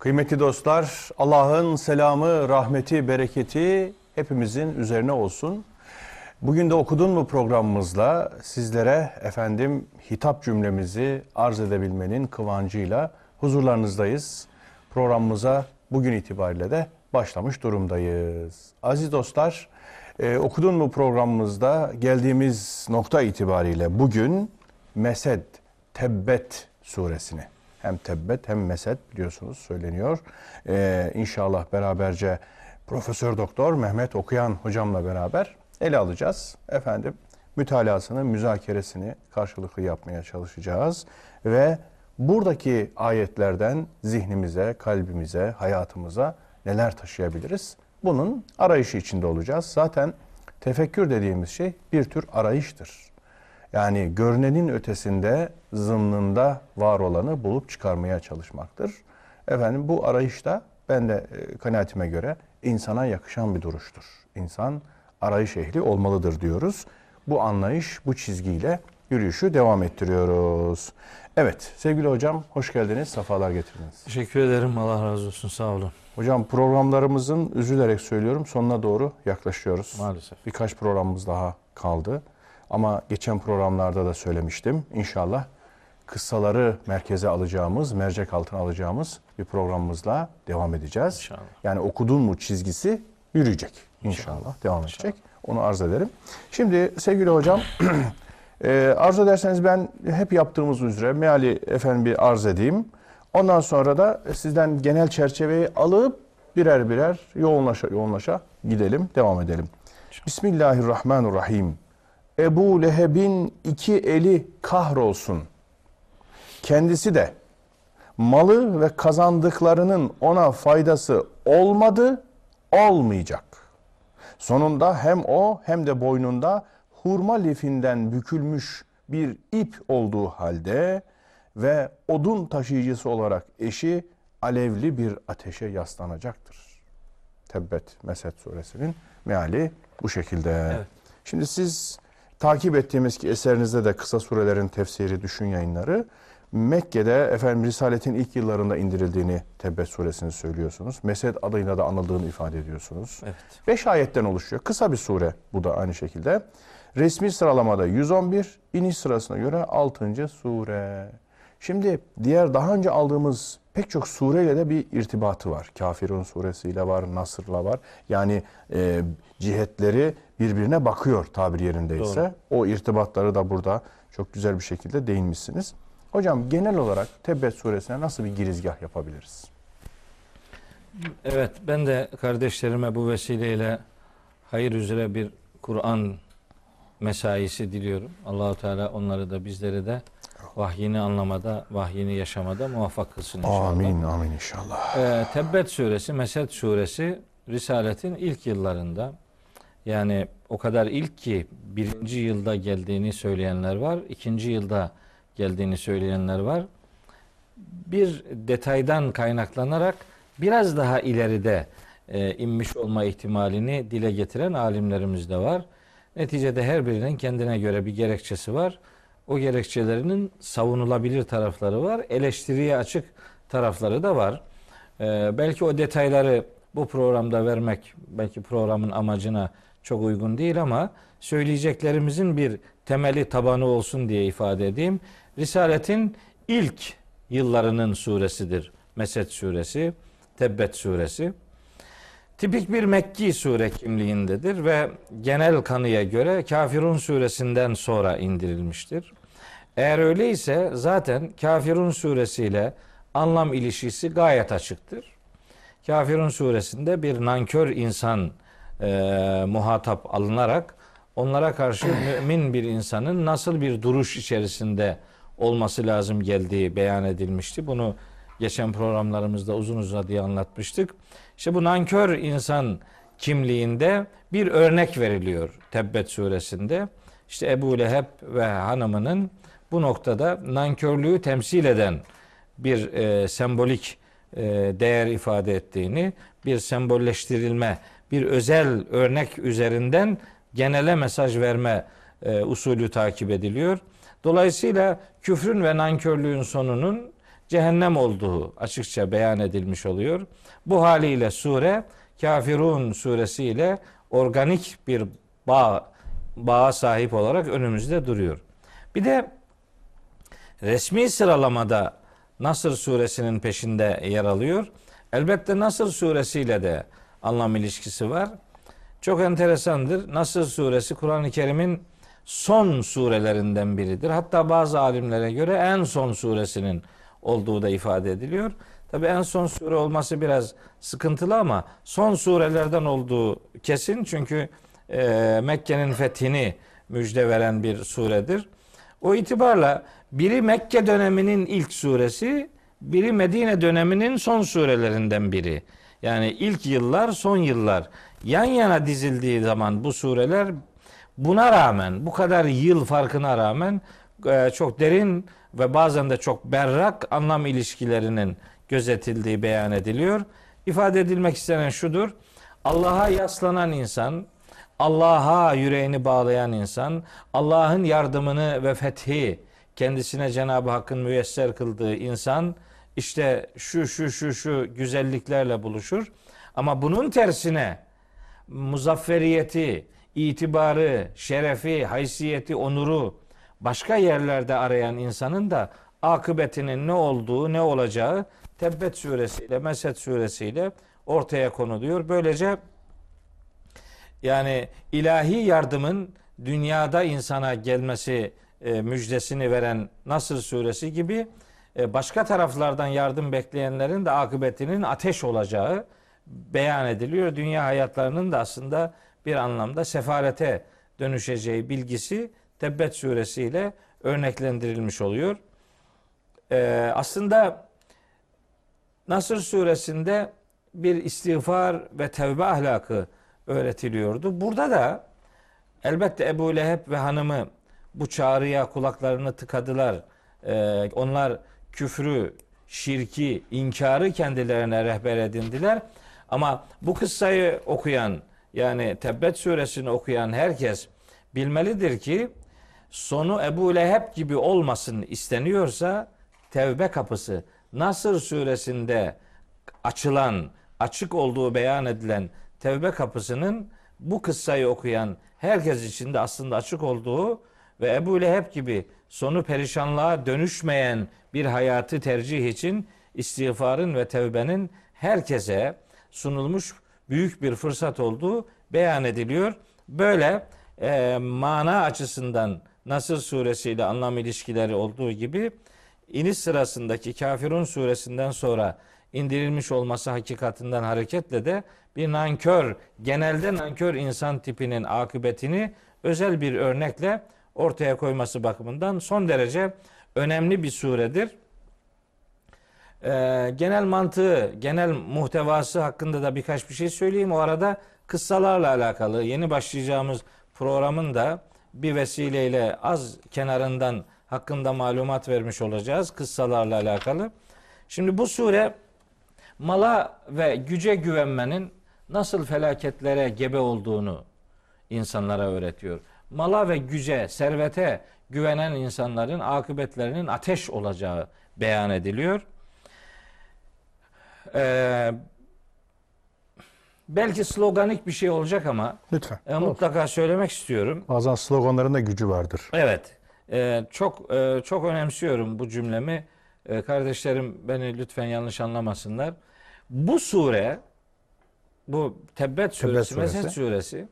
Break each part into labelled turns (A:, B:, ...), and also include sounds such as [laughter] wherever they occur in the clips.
A: Kıymetli dostlar, Allah'ın selamı, rahmeti, bereketi hepimizin üzerine olsun. Bugün de okudun mu programımızla sizlere efendim hitap cümlemizi arz edebilmenin kıvancıyla huzurlarınızdayız. Programımıza bugün itibariyle de başlamış durumdayız. Aziz dostlar, e, okudun mu programımızda geldiğimiz nokta itibariyle bugün Mesed, Tebbet suresini hem Tebbet hem Mesed biliyorsunuz söyleniyor. Ee, inşallah beraberce Profesör Doktor Mehmet Okuyan hocamla beraber ele alacağız. Efendim mütalasını, müzakeresini karşılıklı yapmaya çalışacağız ve buradaki ayetlerden zihnimize, kalbimize, hayatımıza neler taşıyabiliriz? Bunun arayışı içinde olacağız. Zaten tefekkür dediğimiz şey bir tür arayıştır. Yani görünenin ötesinde zımnında var olanı bulup çıkarmaya çalışmaktır. Efendim bu arayışta ben de e, kanaatime göre insana yakışan bir duruştur. İnsan arayış ehli olmalıdır diyoruz. Bu anlayış, bu çizgiyle yürüyüşü devam ettiriyoruz. Evet sevgili hocam hoş geldiniz, sefalar getirdiniz.
B: Teşekkür ederim. Allah razı olsun. Sağ olun.
A: Hocam programlarımızın üzülerek söylüyorum sonuna doğru yaklaşıyoruz.
B: Maalesef.
A: Birkaç programımız daha kaldı. Ama geçen programlarda da söylemiştim. İnşallah kıssaları merkeze alacağımız, mercek altına alacağımız bir programımızla devam edeceğiz.
B: İnşallah.
A: Yani okudun mu çizgisi yürüyecek. İnşallah, devam edecek. Onu arz ederim. Şimdi sevgili hocam [clears throat] e, arz ederseniz ben hep yaptığımız üzere meali efendim bir arz edeyim. Ondan sonra da sizden genel çerçeveyi alıp birer birer yoğunlaşa yoğunlaşa gidelim, devam edelim. Bismillahirrahmanirrahim. Ebu Leheb'in iki eli kahrolsun. Kendisi de malı ve kazandıklarının ona faydası olmadı, olmayacak. Sonunda hem o hem de boynunda hurma lifinden bükülmüş bir ip olduğu halde ve odun taşıyıcısı olarak eşi alevli bir ateşe yaslanacaktır. Tebbet Mesed suresinin meali bu şekilde.
B: Evet.
A: Şimdi siz takip ettiğimiz ki eserinizde de kısa surelerin tefsiri düşün yayınları Mekke'de efendim Risaletin ilk yıllarında indirildiğini Tebbet suresini söylüyorsunuz. Mesed adıyla da anıldığını ifade ediyorsunuz.
B: Evet.
A: Beş ayetten oluşuyor. Kısa bir sure bu da aynı şekilde. Resmi sıralamada 111, iniş sırasına göre 6. sure. Şimdi diğer daha önce aldığımız pek çok sureyle de bir irtibatı var. Kafirun suresiyle var, Nasır'la var. Yani e, cihetleri birbirine bakıyor tabir yerindeyse. O irtibatları da burada çok güzel bir şekilde değinmişsiniz. Hocam genel olarak Tebbet suresine nasıl bir girizgah yapabiliriz?
B: Evet ben de kardeşlerime bu vesileyle hayır üzere bir Kur'an mesaisi diliyorum. Allahu Teala onları da bizleri de vahyini anlamada, vahyini yaşamada muvaffak kılsın inşallah.
A: Amin, amin inşallah.
B: Ee, Tebbet suresi, Mesed suresi Risaletin ilk yıllarında yani o kadar ilk ki birinci yılda geldiğini söyleyenler var, ikinci yılda geldiğini söyleyenler var. Bir detaydan kaynaklanarak biraz daha ileride e, inmiş olma ihtimalini dile getiren alimlerimiz de var. Neticede her birinin kendine göre bir gerekçesi var. O gerekçelerinin savunulabilir tarafları var, eleştiriye açık tarafları da var. Ee, belki o detayları bu programda vermek belki programın amacına çok uygun değil ama söyleyeceklerimizin bir temeli tabanı olsun diye ifade edeyim. Risaletin ilk yıllarının suresidir. Mesed suresi, Tebbet suresi. Tipik bir Mekki sure kimliğindedir ve genel kanıya göre Kafirun suresinden sonra indirilmiştir. Eğer öyleyse zaten Kafirun suresiyle anlam ilişkisi gayet açıktır. Kafirun suresinde bir nankör insan e, muhatap alınarak onlara karşı [clears throat] mümin bir insanın nasıl bir duruş içerisinde olması lazım geldiği beyan edilmişti. Bunu geçen programlarımızda uzun uzadıya anlatmıştık. İşte bu nankör insan kimliğinde bir örnek veriliyor Tebbet suresinde. İşte Ebu Leheb ve hanımının bu noktada nankörlüğü temsil eden bir e, sembolik e, değer ifade ettiğini, bir sembolleştirilme, bir özel örnek üzerinden genele mesaj verme e, usulü takip ediliyor. Dolayısıyla küfrün ve nankörlüğün sonunun cehennem olduğu açıkça beyan edilmiş oluyor. Bu haliyle sure Kafirun suresiyle organik bir bağ bağa sahip olarak önümüzde duruyor. Bir de resmi sıralamada Nasır suresinin peşinde yer alıyor. Elbette Nasır suresiyle de anlam ilişkisi var. Çok enteresandır. Nasır suresi Kur'an-ı Kerim'in son surelerinden biridir. Hatta bazı alimlere göre en son suresinin olduğu da ifade ediliyor. Tabi en son sure olması biraz sıkıntılı ama son surelerden olduğu kesin. Çünkü e, Mekke'nin fethini müjde veren bir suredir. O itibarla biri Mekke döneminin ilk suresi, biri Medine döneminin son surelerinden biri. Yani ilk yıllar, son yıllar yan yana dizildiği zaman bu sureler buna rağmen, bu kadar yıl farkına rağmen e, çok derin ve bazen de çok berrak anlam ilişkilerinin gözetildiği beyan ediliyor. İfade edilmek istenen şudur. Allah'a yaslanan insan, Allah'a yüreğini bağlayan insan, Allah'ın yardımını ve fethi kendisine Cenab-ı Hakk'ın müyesser kıldığı insan işte şu şu şu şu güzelliklerle buluşur. Ama bunun tersine muzafferiyeti, itibarı, şerefi, haysiyeti, onuru başka yerlerde arayan insanın da akıbetinin ne olduğu, ne olacağı Tebbet suresiyle, Mesed suresiyle ortaya konuluyor. Böylece yani ilahi yardımın dünyada insana gelmesi e, müjdesini veren Nasr suresi gibi başka taraflardan yardım bekleyenlerin de akıbetinin ateş olacağı beyan ediliyor. Dünya hayatlarının da aslında bir anlamda sefarete dönüşeceği bilgisi Tebbet suresiyle örneklendirilmiş oluyor. E, aslında Nasr suresinde bir istiğfar ve tevbe ahlakı öğretiliyordu. Burada da elbette Ebu Leheb ve hanımı bu çağrıya kulaklarını tıkadılar. Ee, onlar küfrü, şirki, inkarı kendilerine rehber edindiler. Ama bu kıssayı okuyan yani Tebbet suresini okuyan herkes bilmelidir ki sonu Ebu Leheb gibi olmasın isteniyorsa tevbe kapısı Nasır suresinde açılan, açık olduğu beyan edilen tevbe kapısının bu kıssayı okuyan herkes için de aslında açık olduğu ve Ebu Leheb gibi sonu perişanlığa dönüşmeyen bir hayatı tercih için istiğfarın ve tevbenin herkese sunulmuş büyük bir fırsat olduğu beyan ediliyor. Böyle e, mana açısından Nasır suresiyle anlam ilişkileri olduğu gibi iniş sırasındaki Kafirun suresinden sonra indirilmiş olması hakikatinden hareketle de bir nankör, genelde nankör insan tipinin akıbetini özel bir örnekle ortaya koyması bakımından son derece önemli bir suredir. Ee, genel mantığı, genel muhtevası hakkında da birkaç bir şey söyleyeyim. O arada kıssalarla alakalı yeni başlayacağımız programın da bir vesileyle az kenarından hakkında malumat vermiş olacağız kıssalarla alakalı. Şimdi bu sure mala ve güce güvenmenin nasıl felaketlere gebe olduğunu insanlara öğretiyor. Mala ve güce, servete güvenen insanların akıbetlerinin ateş olacağı beyan ediliyor. Ee, belki sloganik bir şey olacak ama
A: Lütfen.
B: e, mutlaka söylemek istiyorum.
A: Bazen sloganların da gücü vardır.
B: Evet. Ee, çok e, çok önemsiyorum bu cümlemi. Ee, kardeşlerim beni lütfen yanlış anlamasınlar. Bu sure bu Tebbet suresi,
A: suresi.
B: Mesed suresi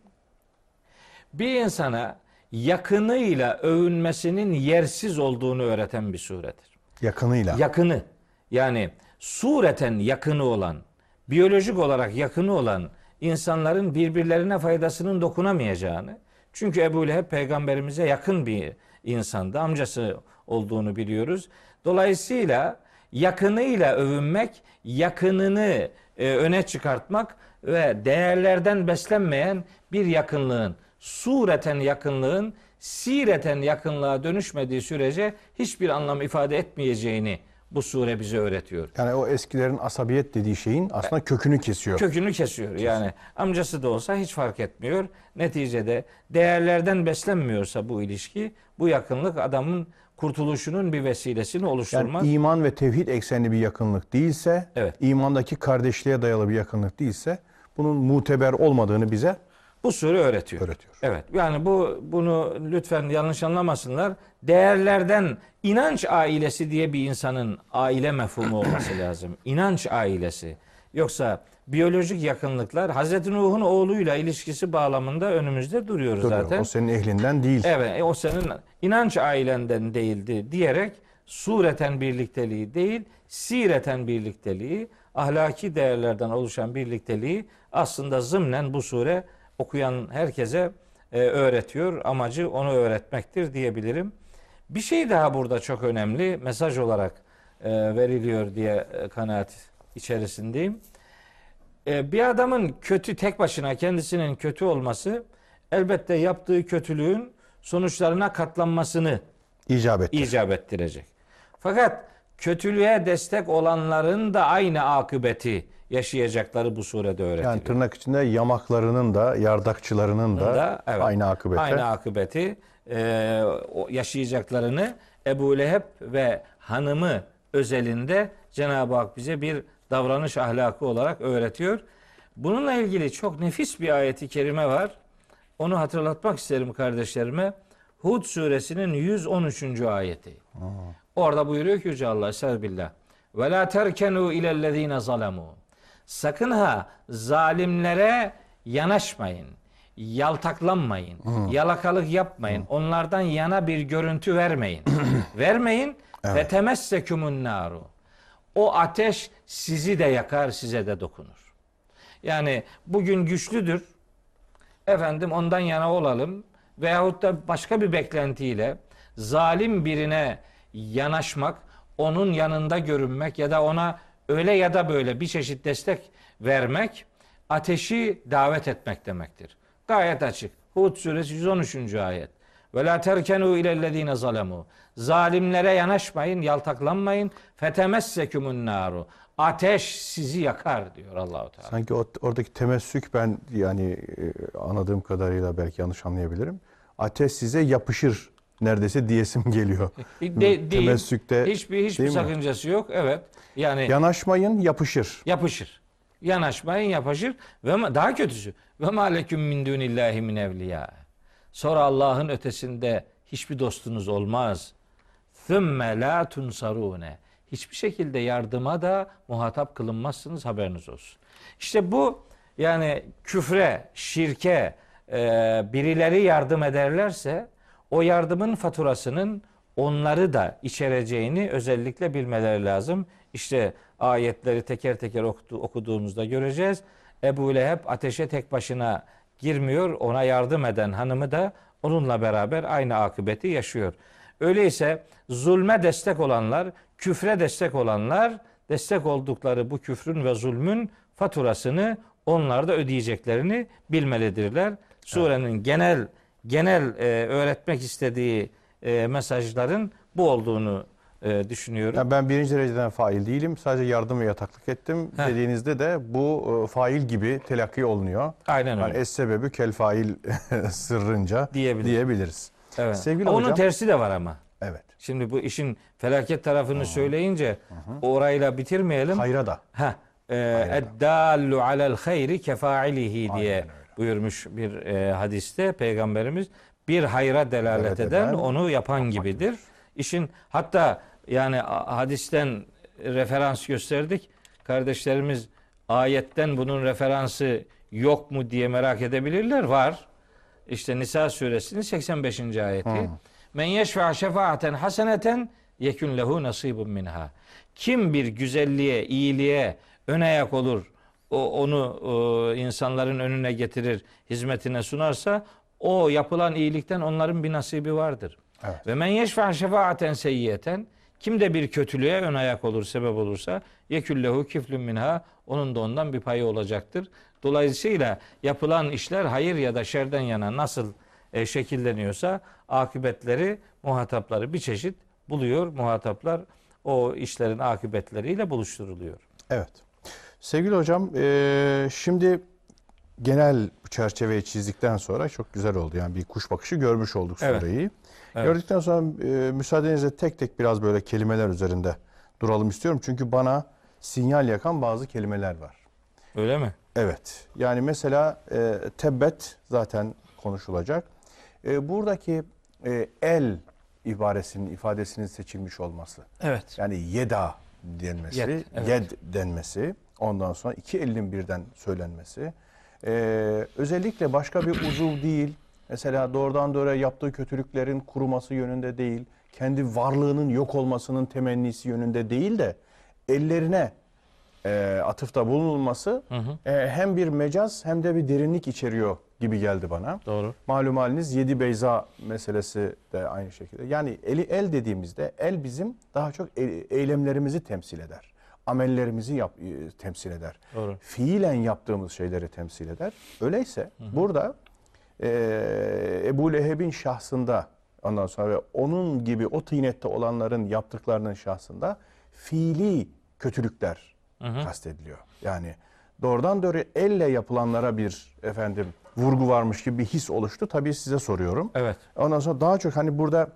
B: bir insana yakınıyla övünmesinin yersiz olduğunu öğreten bir suredir.
A: Yakınıyla.
B: Yakını yani sureten yakını olan, biyolojik olarak yakını olan insanların birbirlerine faydasının dokunamayacağını. Çünkü Ebu Leheb peygamberimize yakın bir insandı. Amcası olduğunu biliyoruz. Dolayısıyla yakınıyla övünmek, yakınını e, öne çıkartmak ve değerlerden beslenmeyen bir yakınlığın, sureten yakınlığın, sireten yakınlığa dönüşmediği sürece hiçbir anlam ifade etmeyeceğini bu sure bize öğretiyor.
A: Yani o eskilerin asabiyet dediği şeyin aslında kökünü kesiyor.
B: Kökünü kesiyor. Yani amcası da olsa hiç fark etmiyor. Neticede değerlerden beslenmiyorsa bu ilişki, bu yakınlık adamın kurtuluşunun bir vesilesini oluşturmak.
A: Yani iman ve tevhid eksenli bir yakınlık değilse,
B: Evet.
A: imandaki kardeşliğe dayalı bir yakınlık değilse bunun muteber olmadığını bize
B: bu sure öğretiyor.
A: öğretiyor.
B: Evet. Yani bu bunu lütfen yanlış anlamasınlar. Değerlerden inanç ailesi diye bir insanın aile mefhumu olması [clears throat] lazım. İnanç ailesi. Yoksa biyolojik yakınlıklar Hazreti Nuh'un oğluyla ilişkisi bağlamında önümüzde duruyor
A: Duruyor.
B: zaten.
A: O senin ehlinden değil.
B: Evet, e, o senin inanç ailenden değildi diyerek sureten birlikteliği değil, sireten birlikteliği, ahlaki değerlerden oluşan birlikteliği aslında zımnen bu sure okuyan herkese e, öğretiyor. Amacı onu öğretmektir diyebilirim. Bir şey daha burada çok önemli mesaj olarak e, veriliyor diye e, kanaat içerisindeyim. E, bir adamın kötü tek başına kendisinin kötü olması elbette yaptığı kötülüğün sonuçlarına katlanmasını
A: İcap etti.
B: icap ettirecek. Fakat kötülüğe destek olanların da aynı akıbeti yaşayacakları bu surede öğretiliyor.
A: Yani tırnak içinde yamaklarının da yardakçılarının da,
B: da, evet,
A: aynı akıbete.
B: Aynı akıbeti e, yaşayacaklarını Ebu Leheb ve hanımı özelinde Cenab-ı Hak bize bir davranış ahlakı olarak öğretiyor. Bununla ilgili çok nefis bir ayeti kerime var. Onu hatırlatmak isterim kardeşlerime. Hud suresinin 113. ayeti. Orada buyuruyor ki Yüce Allah Estağfirullah. Ve la terkenu ilellezine zalemu. Sakın ha zalimlere yanaşmayın. Yaltaklanmayın. Yalakalık yapmayın. Onlardan yana bir görüntü vermeyin. [clears throat] vermeyin. Ve temessekumun naru. O ateş sizi de yakar, size de dokunur. Yani bugün güçlüdür. Efendim ondan yana olalım veyahut da başka bir beklentiyle zalim birine yanaşmak, onun yanında görünmek ya da ona öyle ya da böyle bir çeşit destek vermek ateşi davet etmek demektir. Gayet açık. Hud suresi 113. ayet. Ve la terkenu ilellezine zalemu. Zalimlere yanaşmayın, yaltaklanmayın. Fetemessekumun naru. Ateş sizi yakar diyor Allahu Teala.
A: Sanki oradaki temessük ben yani e, anladığım kadarıyla belki yanlış anlayabilirim. Ateş size yapışır neredeyse diyesim geliyor. [laughs]
B: De.
A: Temessükte
B: hiçbir hiçbir
A: değil mi?
B: sakıncası yok. Evet. Yani
A: Yanaşmayın yapışır.
B: yapışır. Yanaşmayın yapışır ve daha kötüsü ve maleküm min dunillahi min evliya. Sonra Allah'ın ötesinde hiçbir dostunuz olmaz. Thümme la tunsarune. Hiçbir şekilde yardıma da muhatap kılınmazsınız haberiniz olsun. İşte bu yani küfre, şirke e, birileri yardım ederlerse o yardımın faturasının onları da içereceğini özellikle bilmeleri lazım. İşte ayetleri teker teker okudu- okuduğumuzda göreceğiz. Ebu Leheb ateşe tek başına girmiyor. Ona yardım eden hanımı da onunla beraber aynı akıbeti yaşıyor. Öyleyse zulme destek olanlar, küfre destek olanlar destek oldukları bu küfrün ve zulmün faturasını onlar da ödeyeceklerini bilmelidirler. Surenin genel genel e, öğretmek istediği e, mesajların bu olduğunu e, düşünüyorum.
A: Yani ben birinci dereceden fail değilim. Sadece yardım ve yataklık ettim.
B: Heh.
A: Dediğinizde de bu e, fail gibi telakki olunuyor.
B: Aynen
A: Yani
B: öyle.
A: es sebebi kel fail [laughs] sırrınca
B: Diyebiliriz.
A: diyebiliriz.
B: Evet.
A: Sevgili
B: Onun
A: hocam-
B: tersi de var ama.
A: Evet.
B: Şimdi bu işin felaket tarafını söyleyince orayla bitirmeyelim.
A: Hayra da.
B: Ha, eddallu alel hayri kefailihi diye
A: Aynen.
B: Buyurmuş bir e, hadiste peygamberimiz. Bir hayra delalet eden
A: eden
B: onu yapan gibidir. İşin hatta yani hadisten referans gösterdik. Kardeşlerimiz ayetten bunun referansı yok mu diye merak edebilirler. Var. İşte Nisa suresinin 85. ayeti. Men yeşfa şefaaten haseneten yekun lehu nasibun minha. Kim bir güzelliğe, iyiliğe ön ayak olur, o, onu o, insanların önüne getirir, hizmetine sunarsa o yapılan iyilikten onların bir nasibi vardır.
A: Evet.
B: Ve men yeşfa şefaaten seyyiyeten kim de bir kötülüğe ön ayak olur, sebep olursa yeküllehu kiflün minha onun da ondan bir payı olacaktır. Dolayısıyla yapılan işler hayır ya da şerden yana nasıl e, şekilleniyorsa akıbetleri muhatapları bir çeşit buluyor. Muhataplar o işlerin akıbetleriyle buluşturuluyor.
A: Evet. Sevgili hocam, e, şimdi genel çerçeveyi çizdikten sonra çok güzel oldu. Yani bir kuş bakışı görmüş olduk
B: Evet.
A: sureyi.
B: Evet.
A: Gördükten sonra e, müsaadenizle tek tek biraz böyle kelimeler üzerinde duralım istiyorum. Çünkü bana sinyal yakan bazı kelimeler var.
B: Öyle mi?
A: Evet. Yani mesela e, tebbet zaten konuşulacak. E, buradaki e, el ibaresinin ifadesinin seçilmiş olması.
B: Evet.
A: Yani yeda denmesi,
B: Yed, evet.
A: yed denmesi, ondan sonra iki elin birden söylenmesi. Ee, özellikle başka bir uzuv değil, mesela doğrudan doğruya yaptığı kötülüklerin kuruması yönünde değil, kendi varlığının yok olmasının temennisi yönünde değil de ellerine e, atıfta bulunulması
B: Hı hı.
A: e, hem bir mecaz hem de bir derinlik içeriyor gibi geldi bana.
B: Doğru.
A: Malum haliniz yedi beyza meselesi de aynı şekilde. Yani eli el dediğimizde el bizim daha çok e- eylemlerimizi temsil eder. Amellerimizi yap, e, temsil eder.
B: Doğru.
A: Fiilen yaptığımız şeyleri temsil eder. Öyleyse burada e, Ebu Leheb'in şahsında ondan sonra ve onun gibi o tıynette olanların yaptıklarının şahsında fiili kötülükler
B: Hı hı.
A: kastediliyor. Yani doğrudan doğru elle yapılanlara bir efendim vurgu varmış gibi bir his oluştu. Tabii size soruyorum.
B: Evet.
A: Ondan sonra daha çok hani burada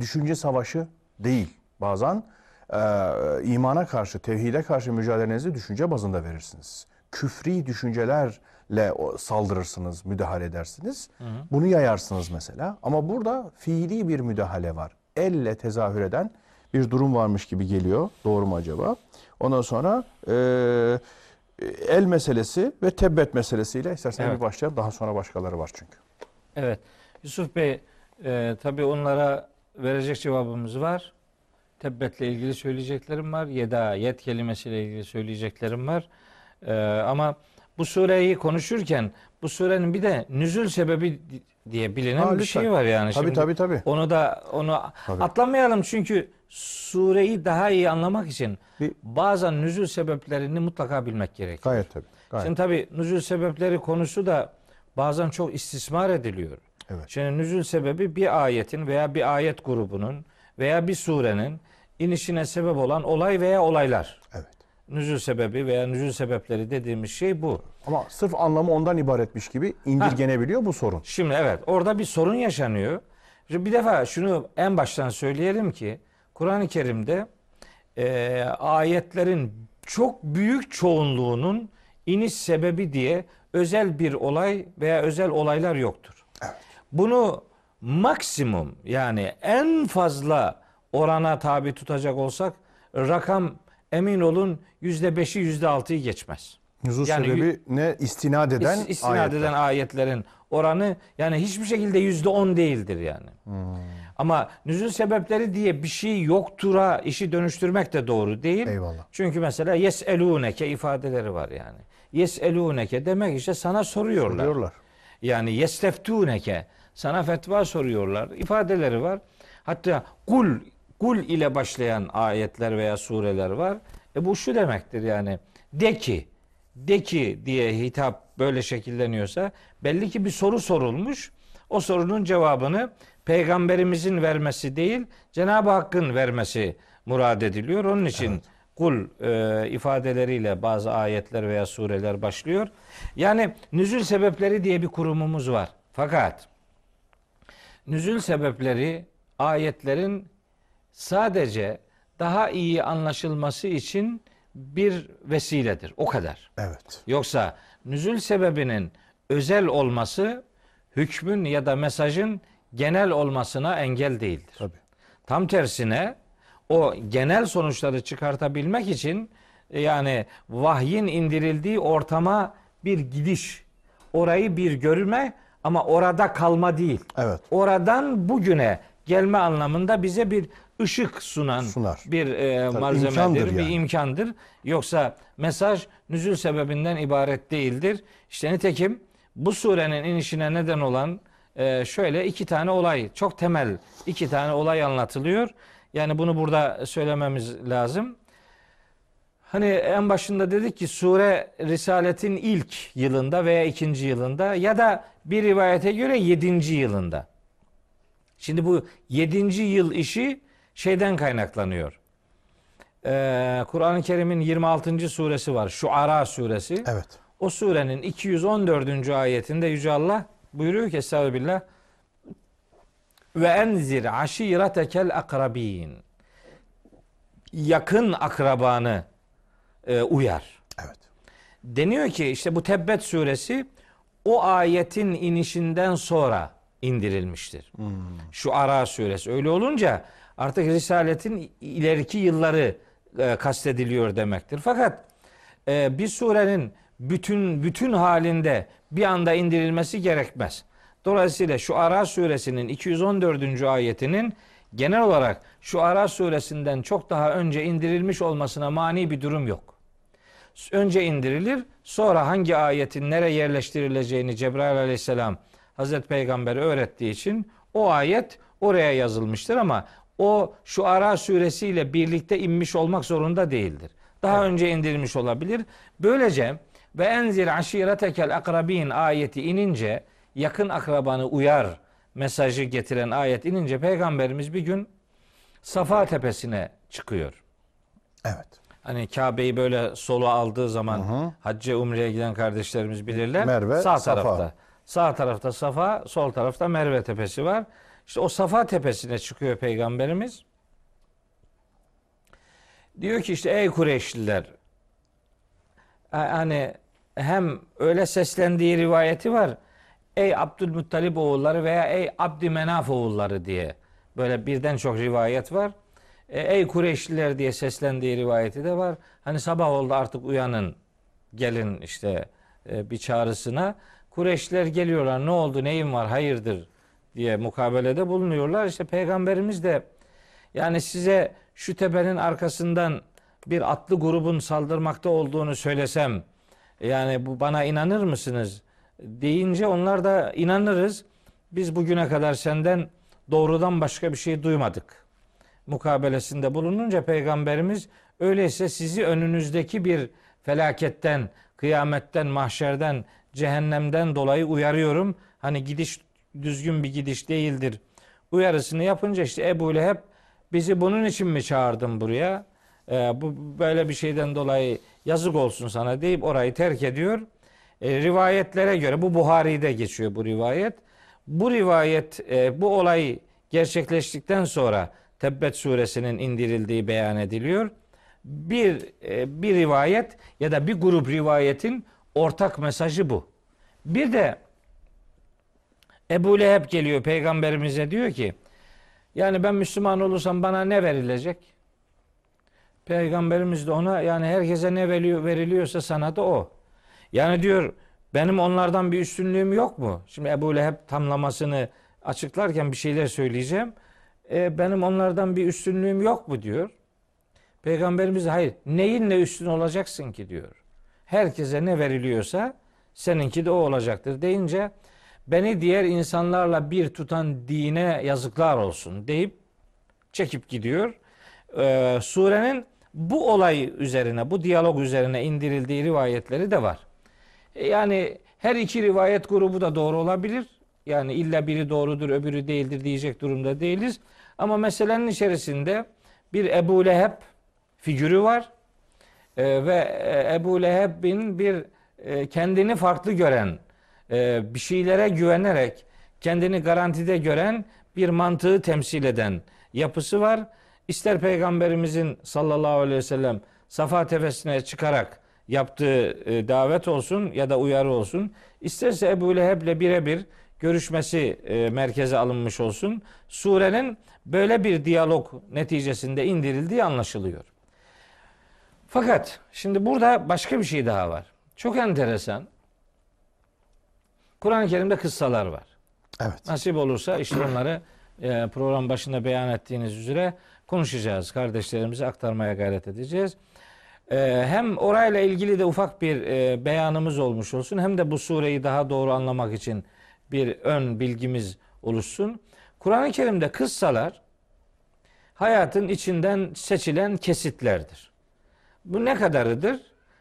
A: düşünce savaşı değil. Bazen e, imana karşı, tevhide karşı mücadelenizi düşünce bazında verirsiniz. Küfri düşüncelerle o- saldırırsınız, müdahale edersiniz. Bunu yayarsınız mesela. Ama burada fiili bir müdahale var. Elle tezahür eden bir durum varmış gibi geliyor. Doğru mu acaba? Ondan sonra e, el meselesi ve tebbet meselesiyle istersen
B: Evet.
A: bir başlayalım. Daha sonra başkaları var çünkü.
B: Evet. Yusuf Bey, e, tabii onlara verecek cevabımız var. Tebbetle ilgili söyleyeceklerim var. Yeda, yet kelimesiyle ilgili söyleyeceklerim var. E, ama bu sureyi konuşurken bu surenin bir de nüzül sebebi diye bilinen
A: Ha,
B: bir
A: lütfen.
B: şey var yani.
A: Tabii
B: Şimdi
A: tabii tabii.
B: Onu da onu
A: Tabii.
B: atlamayalım çünkü sureyi daha iyi anlamak için
A: Bir-
B: bazen nüzül sebeplerini mutlaka bilmek gerekiyor.
A: Gayet tabii. Gayet.
B: Şimdi tabii nüzül sebepleri konusu da bazen çok istismar ediliyor.
A: Evet.
B: Şimdi nüzül sebebi bir ayetin veya bir ayet grubunun veya bir surenin inişine sebep olan olay veya olaylar.
A: Evet.
B: Nüzül sebebi veya nüzül sebepleri dediğimiz şey bu.
A: Ama sırf anlamı ondan ibaretmiş gibi indirgenebiliyor bu sorun.
B: Şimdi evet orada bir sorun yaşanıyor. Şimdi bir defa şunu en baştan söyleyelim ki Kur'an-ı Kerim'de e, ayetlerin çok büyük çoğunluğunun iniş sebebi diye özel bir olay veya özel olaylar yoktur. Bunu maksimum yani en fazla orana tabi tutacak olsak rakam emin olun yüzde beşi yüzde altıyı geçmez.
A: Nüzul
B: Yani
A: sebebi ne istinad eden
B: İst- istinad
A: ayetler.
B: eden ayetlerin oranı yani hiçbir şekilde yüzde on değildir yani.
A: Hmm.
B: Ama nüzul sebepleri diye bir şey yoktura işi dönüştürmek de doğru değil.
A: Eyvallah.
B: Çünkü mesela yeselûneke ifadeleri var yani. Yeselûneke demek işte sana soruyorlar.
A: Diyorlar.
B: Yani yesteftûneke sana fetva soruyorlar. ifadeleri var. Hatta kul kul ile başlayan ayetler veya sureler var. E bu şu demektir yani de ki de ki diye hitap böyle şekilleniyorsa belli ki bir soru sorulmuş. O sorunun cevabını peygamberimizin vermesi değil Cenab-ı Hakk'ın vermesi murad ediliyor. Onun için kul e, ifadeleriyle bazı ayetler veya sureler başlıyor. Yani nüzül sebepleri diye bir kurumumuz var. Fakat nüzül sebepleri ayetlerin sadece daha iyi anlaşılması için bir vesiledir. O kadar.
A: Evet.
B: Yoksa nüzül sebebinin özel olması hükmün ya da mesajın genel olmasına engel değildir.
A: Tabii.
B: Tam tersine o genel sonuçları çıkartabilmek için e, yani vahyin indirildiği ortama bir gidiş, orayı bir görme ama orada kalma değil.
A: Evet.
B: Oradan bugüne gelme anlamında bize bir ışık sunan
A: Sunar.
B: bir e,
A: Tabii,
B: malzemedir,
A: imkandır
B: bir
A: yani.
B: imkandır. Yoksa mesaj nüzül sebebinden ibaret değildir. İşte nitekim bu surenin inişine neden olan e, şöyle iki tane olay, çok temel iki tane olay anlatılıyor. Yani bunu burada söylememiz lazım. Hani en başında dedik ki sure Risaletin ilk yılında veya ikinci yılında ya da bir rivayete göre yedinci yılında. Şimdi bu yedinci yıl işi şeyden kaynaklanıyor. Ee, Kur'an-ı Kerim'in 26. suresi var. Şuara suresi.
A: Evet.
B: o surenin 214. ayetinde Yüce Allah buyuruyor ki Estağfirullah ve enzir aşiretekel akrabin yakın akrabanı e, uyar.
A: Evet.
B: Deniyor ki işte bu Tebbet suresi o ayetin inişinden sonra indirilmiştir. Şu Ara suresi. Öyle olunca artık Risaletin ileriki yılları e, kastediliyor demektir. Fakat e, bir surenin bütün bütün halinde bir anda indirilmesi gerekmez. Dolayısıyla şu Ara suresinin 214. ayetinin genel olarak şu Ara suresinden çok daha önce indirilmiş olmasına mani bir durum yok. Önce indirilir, sonra hangi ayetin nereye yerleştirileceğini Cebrail aleyhisselam Hazreti Peygamber'e öğrettiği için o ayet oraya yazılmıştır ama o şu Ara suresiyle birlikte inmiş olmak zorunda değildir. Daha önce indirilmiş olabilir. Böylece ve enzir aşiretekel akrabin ayeti inince yakın akrabanı uyar mesajı getiren ayet inince peygamberimiz bir gün Safa tepesine çıkıyor.
A: Evet.
B: Hani Kabe'yi böyle solu aldığı zaman hacca umreye giden kardeşlerimiz bilirler.
A: Merve,
B: sağ
A: Safa.
B: tarafta. Sağ tarafta Safa, sol tarafta Merve tepesi var. İşte o Safa tepesine çıkıyor peygamberimiz. Diyor ki işte ey Kureyşliler hani hem öyle seslendiği rivayeti var. Ey Abdülmuttalip oğulları veya ey Abdümenaf oğulları diye böyle birden çok rivayet var. E, ey Kureyşliler diye seslendiği rivayeti de var. Hani sabah oldu artık uyanın gelin işte e, bir çağrısına. Kureyşliler geliyorlar ne oldu neyin var hayırdır diye mukabelede bulunuyorlar. İşte peygamberimiz de yani size şu tepenin arkasından bir atlı grubun saldırmakta olduğunu söylesem yani bu bana inanır mısınız deyince onlar da inanırız. Biz bugüne kadar senden doğrudan başka bir şey duymadık. Mukabelesinde bulununca peygamberimiz öyleyse sizi önünüzdeki bir felaketten, kıyametten, mahşerden, cehennemden dolayı uyarıyorum. Hani gidiş düzgün bir gidiş değildir. Uyarısını yapınca işte Ebu Leheb bizi bunun için mi çağırdın buraya? Ee, bu böyle bir şeyden dolayı yazık olsun sana deyip orayı terk ediyor. E, rivayetlere göre bu Buhari'de geçiyor bu rivayet. Bu rivayet e, bu olay gerçekleştikten sonra Tebbet suresinin indirildiği beyan ediliyor. Bir e, bir rivayet ya da bir grup rivayetin ortak mesajı bu. Bir de Ebu Leheb geliyor peygamberimize diyor ki yani ben Müslüman olursam bana ne verilecek? Peygamberimiz de ona yani herkese ne veriliyor, veriliyorsa sana da o. Yani diyor benim onlardan bir üstünlüğüm yok mu? Şimdi Ebu Leheb tamlamasını açıklarken bir şeyler söyleyeceğim. E, benim onlardan bir üstünlüğüm yok mu diyor. Peygamberimiz hayır neyinle üstün olacaksın ki diyor. Herkese ne veriliyorsa seninki de o olacaktır deyince beni diğer insanlarla bir tutan dine yazıklar olsun deyip çekip gidiyor. Ee, surenin bu olay üzerine, bu diyalog üzerine indirildiği rivayetleri de var. E, Yani her iki rivayet grubu da doğru olabilir. Yani illa biri doğrudur, öbürü değildir diyecek durumda değiliz. Ama meselenin içerisinde bir Ebu Leheb figürü var. Ee, ve e, Ebu Leheb'in bir e, kendini farklı gören, bir şeylere güvenerek kendini garantide gören bir mantığı temsil eden yapısı var. İster Peygamberimizin sallallahu aleyhi ve sellem Safa tepesine çıkarak yaptığı e, davet olsun ya da uyarı olsun. İsterse Ebu Leheb'le birebir görüşmesi e, merkeze alınmış olsun. Surenin böyle bir diyalog neticesinde indirildiği anlaşılıyor. Fakat şimdi burada başka bir şey daha var. Çok enteresan. Kur'an-ı Kerim'de kıssalar var.
A: Evet.
B: Nasip olursa işte onları e, program başında beyan ettiğiniz üzere konuşacağız. Kardeşlerimize aktarmaya gayret edeceğiz. E, hem orayla ilgili de ufak bir e, beyanımız olmuş olsun hem de bu sureyi daha doğru anlamak için bir ön bilgimiz oluşsun. Kur'an-ı Kerim'de kıssalar hayatın içinden seçilen kesitlerdir. Bu ne kadarıdır?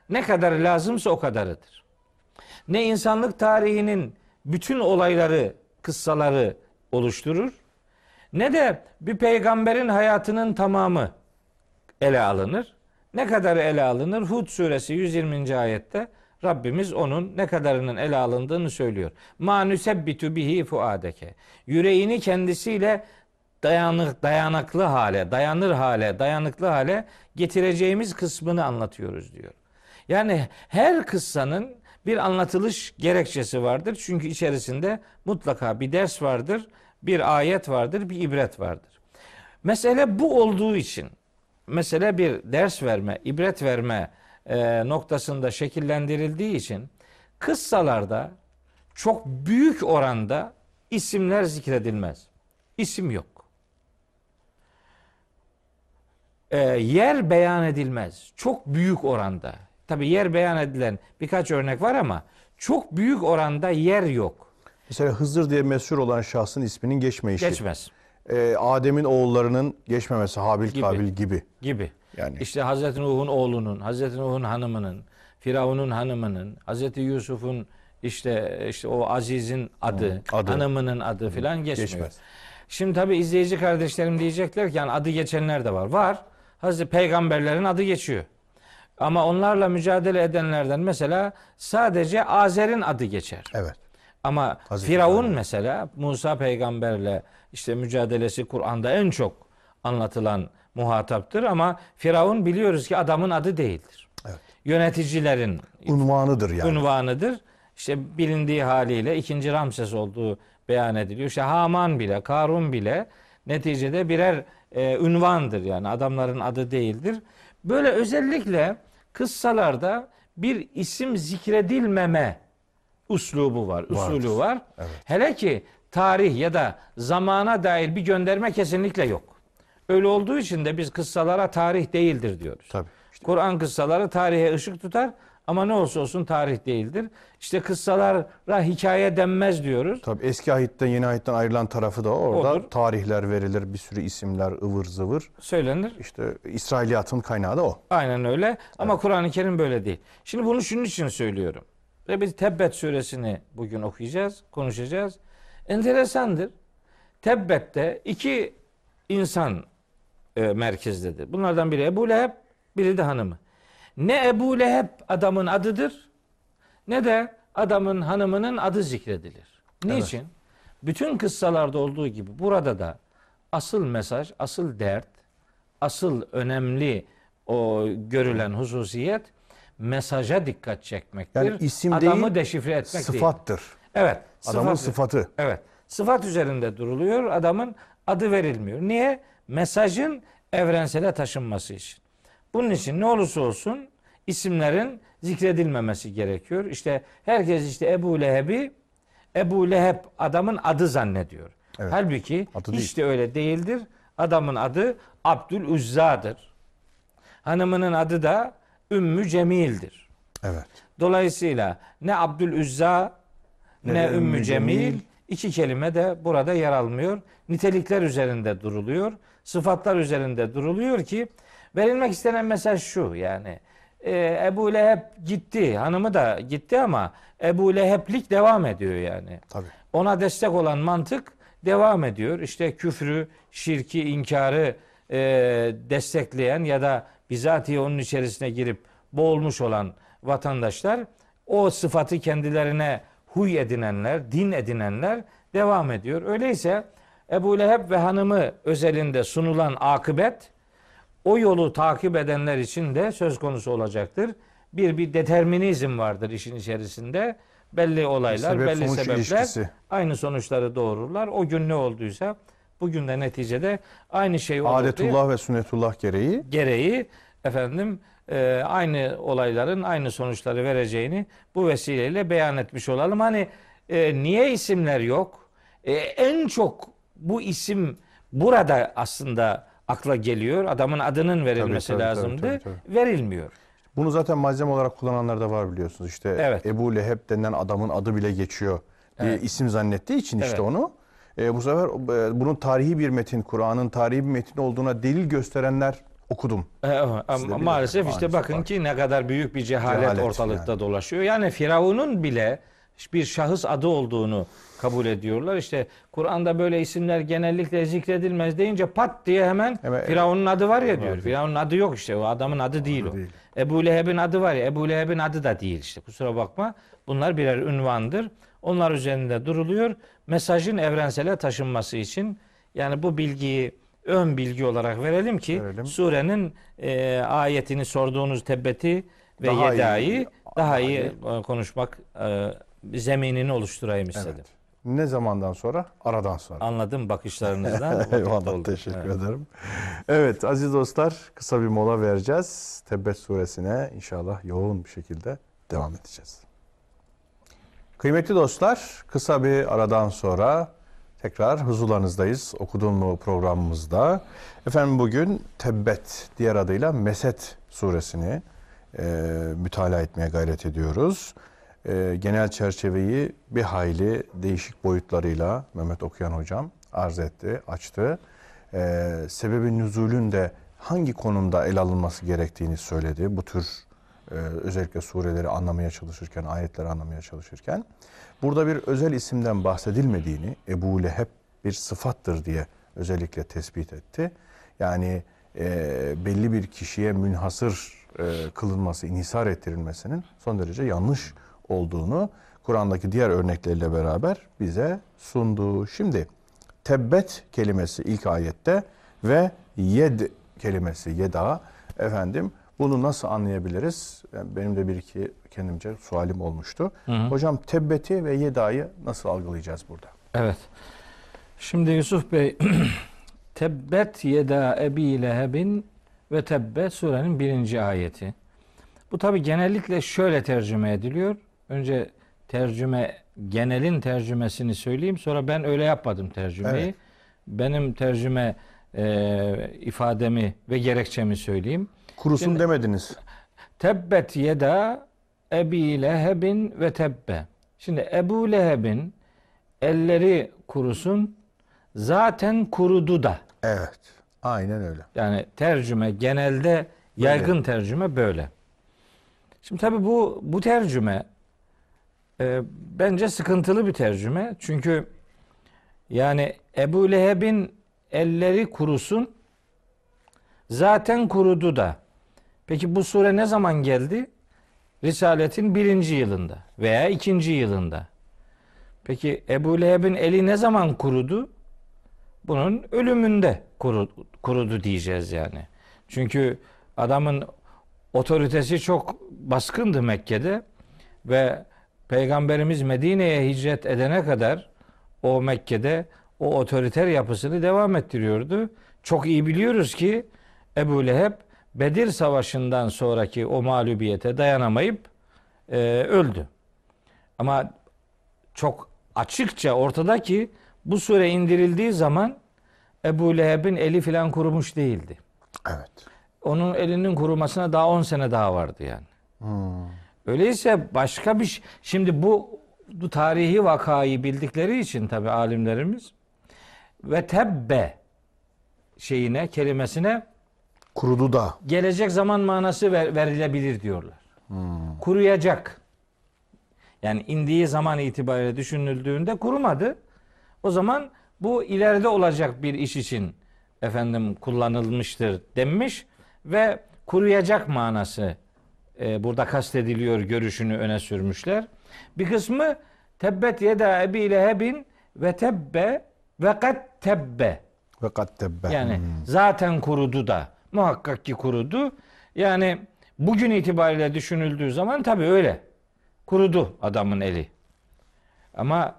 B: Ne kadar lazımsa o kadarıdır. Ne insanlık tarihinin bütün olayları, kıssaları oluşturur. Ne de bir peygamberin hayatının tamamı ele alınır. Ne kadar ele alınır? Hud suresi 120. ayette Rabbimiz onun ne kadarının ele alındığını söylüyor. Ma nusebbitu bihi fuadeke. Yüreğini kendisiyle dayanık, dayanıklı hale, dayanır hale, dayanıklı hale getireceğimiz kısmını anlatıyoruz diyor. Yani her kıssanın bir anlatılış gerekçesi vardır. Çünkü içerisinde mutlaka bir ders vardır, bir ayet vardır, bir ibret vardır. Mesele bu olduğu için, mesele bir ders verme, ibret verme e, noktasında şekillendirildiği için kıssalarda çok büyük oranda isimler zikredilmez. İsim yok. E, yer beyan edilmez. Çok büyük oranda. Tabi yer beyan edilen birkaç örnek var ama çok büyük oranda yer yok.
A: Mesela Hızır diye meşhur olan şahsın isminin geçmeyişi.
B: Geçmez
A: Ee, Adem'in oğullarının geçmemesi Habil
B: Gibi.
A: Kabil gibi.
B: gibi.
A: Yani
B: İşte Hazreti Nuh'un oğlunun, Hazreti Nuh'un hanımının, Firavun'un hanımının, Hazreti Yusuf'un işte işte o Aziz'in adı,
A: adı.
B: hanımının adı filan geçmiyor.
A: Geçmez.
B: Şimdi tabi izleyici kardeşlerim diyecekler ki yani adı geçenler de var. Var. Hazreti peygamberlerin adı geçiyor. Ama onlarla mücadele edenlerden mesela sadece Azer'in adı geçer.
A: evet.
B: Ama
A: Hazreti
B: Firavun
A: İbrahim.
B: mesela Musa peygamberle işte mücadelesi Kur'an'da en çok anlatılan muhataptır ama Firavun biliyoruz ki adamın adı değildir.
A: Evet.
B: Yöneticilerin
A: Unvanıdır yani.
B: unvanıdır. İşte bilindiği haliyle ikinci Ramses olduğu beyan ediliyor. İşte Haman bile, Karun bile neticede birer e, ünvandır yani adamların adı değildir. Böyle özellikle kıssalarda bir isim zikredilmeme uslubu var, usulü
A: Vardır.
B: var.
A: Evet.
B: Hele ki tarih ya da zamana dair bir gönderme kesinlikle yok. Öyle olduğu için de biz kıssalara tarih değildir diyoruz.
A: Tabii.
B: Kur'an kıssaları tarihe ışık tutar ama ne olsa olsun tarih değildir. İşte kıssalara hikaye denmez diyoruz.
A: Tabii eski ahitten yeni ahitten ayrılan tarafı da orada
B: Olur.
A: tarihler verilir, bir sürü isimler ıvır zıvır.
B: Söylenir.
A: İşte İsrailiyatın kaynağı da o.
B: Aynen öyle. Ama Kur'an-ı Kerim böyle değil. Şimdi bunu şunun için söylüyorum. Ve biz Tebbet suresini bugün okuyacağız, konuşacağız. Enteresandır. Tebbet'te iki insan e, merkezdedir. Bunlardan biri Ebu Leheb, biri de hanımı. Ne Ebu Leheb adamın adıdır, ne de adamın hanımının adı zikredilir. Niçin? Bütün kıssalarda olduğu gibi burada da asıl mesaj, asıl dert, asıl önemli o görülen hususiyet mesaja dikkat çekmektir.
A: Yani isim
B: Adamı
A: değil,
B: deşifre etmek değil.
A: Sıfattır.
B: Evet.
A: Adamın
B: sıfat-
A: sıfatı.
B: Evet. Sıfat üzerinde duruluyor. Adamın adı verilmiyor. Niye? Mesajın evrensele taşınması için. Bunun için ne olursa olsun isimlerin zikredilmemesi gerekiyor. İşte herkes işte Ebu Leheb'i Ebu Leheb adamın adı zannediyor.
A: Evet.
B: Halbuki
A: Adı
B: hiç de öyle değildir. Adamın adı Abdül Uzza'dır. Hanımının adı da Ümmü Cemil'dir.
A: Evet.
B: Dolayısıyla ne Abdülüzza ne,
A: Ne de
B: Ümmü
A: Ümmü
B: Cemil,
A: Cemil.
B: iki kelime de burada yer almıyor. Nitelikler üzerinde duruluyor. Sıfatlar üzerinde duruluyor ki verilmek istenen mesaj şu yani e, Ebu Leheb gitti, hanımı da gitti ama Ebu Leheb'lik devam ediyor yani.
A: Tabii.
B: Ona destek olan mantık devam ediyor. İşte küfrü, şirki, inkarı e, destekleyen ya da bizatihi onun içerisine girip boğulmuş olan vatandaşlar o sıfatı kendilerine huy edinenler, din edinenler devam ediyor. Öyleyse Ebu Leheb ve hanımı özelinde sunulan akıbet o yolu takip edenler için de söz konusu olacaktır. Bir bir determinizm vardır işin içerisinde. Belli olaylar,
A: Sebep
B: belli sebepler
A: ilişkisi.
B: aynı sonuçları doğururlar. O gün ne olduysa bugün de neticede aynı şey olur diye
A: Adetullah ve sünnetullah gereği
B: gereği efendim e, aynı olayların aynı sonuçları vereceğini bu vesileyle beyan etmiş olalım. Hani e, niye isimler yok? E, en çok bu isim burada aslında akla geliyor. Adamın adının verilmesi
A: Tabii, tabii,
B: lazımdı.
A: tabii, tabii,
B: Verilmiyor.
A: Bunu zaten malzeme olarak kullananlar da var biliyorsunuz. İşte
B: Evet.
A: Ebu Leheb denilen adamın adı bile geçiyor diye
B: Evet.
A: isim zannettiği için işte
B: Evet.
A: onu. e, bu sefer e, bunun tarihi bir metin, Kur'an'ın tarihi bir metin olduğuna delil gösterenler okudum.
B: E, ama
A: biliyorsunuz.
B: maalesef işte
A: Maalesef
B: bakın
A: var.
B: ki ne kadar büyük bir cehalet,
A: Cehalet
B: ortalıkta
A: yani.
B: dolaşıyor. Yani Firavun'un bile bir şahıs adı olduğunu kabul ediyorlar. İşte Kur'an'da böyle isimler genellikle zikredilmez deyince pat diye hemen
A: Hemen-
B: Firavun'un adı var ya diyor. Firavun'un adı yok işte. O adamın adı değil o.
A: değil.
B: Ebu Leheb'in adı var ya. Ebu Leheb'in adı da değil işte. Kusura bakma. Bunlar birer ünvandır. Onlar üzerinde duruluyor. Mesajın evrensele taşınması için yani bu bilgiyi ön bilgi olarak verelim ki
A: Verelim.
B: surenin e, ayetini sorduğunuz tebbeti ve
A: Daha iyi-
B: yedayı daha
A: daha
B: iyi
A: iyi.
B: konuşmak e, zeminini oluşturayım istedim.
A: Evet. Ne zamandan sonra? Aradan sonra.
B: Anladım bakışlarınızdan. [laughs]
A: Eyvallah teşekkür
B: Evet.
A: ederim. Evet aziz dostlar kısa bir mola vereceğiz. Tebbet suresine inşallah yoğun bir şekilde devam edeceğiz. Kıymetli dostlar kısa bir aradan sonra tekrar huzurlarınızdayız. Okudun mu programımızda. Efendim bugün Tebbet diğer adıyla Mesed suresini e, mütalaa etmeye gayret ediyoruz. E, genel çerçeveyi bir hayli değişik boyutlarıyla Mehmet Okuyan hocam arz etti, açtı. E, sebebi nüzulün de hangi konumda ele alınması gerektiğini söyledi. Bu tür e, özellikle sureleri anlamaya çalışırken, ayetleri anlamaya çalışırken. Burada bir özel isimden bahsedilmediğini, Ebu Leheb bir sıfattır diye özellikle tespit etti. Yani e, belli bir kişiye münhasır e, kılınması, inhisar ettirilmesinin son derece yanlış olduğunu Kur'an'daki diğer örnekleriyle beraber bize sundu. Şimdi tebbet kelimesi ilk ayette ve yed kelimesi yeda efendim bunu nasıl anlayabiliriz? Yani Benim de bir iki kendimce sualim olmuştu. Hocam tebbeti ve yedayı nasıl algılayacağız burada?
B: Evet. Şimdi Yusuf Bey [clears throat] Tebbet yeda ebi lehebin ve tebbe surenin birinci ayeti. Bu tabi genellikle şöyle tercüme ediliyor. Önce tercüme genelin tercümesini söyleyeyim. Sonra ben öyle yapmadım tercümeyi.
A: Evet.
B: Benim tercüme e, ifademi ve gerekçemi söyleyeyim.
A: Kurusun
B: Şimdi-
A: demediniz.
B: Tebbet yeda Ebi Lehebin ve tebbe. Şimdi Ebu Leheb'in elleri kurusun zaten kurudu da.
A: Evet. Aynen öyle.
B: Yani tercüme genelde yaygın tercüme böyle. Şimdi tabi bu bu tercüme e, bence sıkıntılı bir tercüme. Çünkü yani Ebu Leheb'in elleri kurusun zaten kurudu da. Peki bu sure ne zaman geldi? Risaletin birinci yılında veya ikinci yılında. Peki Ebu Leheb'in eli ne zaman kurudu? Bunun ölümünde kuru- kurudu diyeceğiz yani. Çünkü adamın otoritesi çok baskındı Mekke'de ve Peygamberimiz Medine'ye hicret edene kadar o Mekke'de o otoriter yapısını devam ettiriyordu. Çok iyi biliyoruz ki Ebu Leheb Bedir Savaşı'ndan sonraki o mağlubiyete dayanamayıp e, öldü. Ama çok açıkça ortada ki bu sure indirildiği zaman Ebu Leheb'in eli filan kurumuş değildi.
A: Evet.
B: Onun elinin kurumasına daha 10 sene daha vardı yani.
A: Hmm.
B: Öyleyse başka bir şey. Şimdi bu, bu tarihi vakayı bildikleri için tabi alimlerimiz ve tebbe şeyine kelimesine
A: Kurudu da.
B: gelecek zaman manası ver- verilebilir diyorlar. Kuruyacak. Yani indiği zaman itibariyle düşünüldüğünde kurumadı. O zaman bu ileride olacak bir iş için efendim kullanılmıştır denmiş ve kuruyacak manası e, burada kastediliyor görüşünü öne sürmüşler. Bir kısmı tebbet yeda ebi lehebin ve tebbe ve kat tebbe.
A: Ve kat tebbe.
B: Yani
A: Hmm.
B: zaten kurudu da muhakkak ki kurudu. Yani bugün itibariyle düşünüldüğü zaman tabii öyle. Kurudu adamın eli. Ama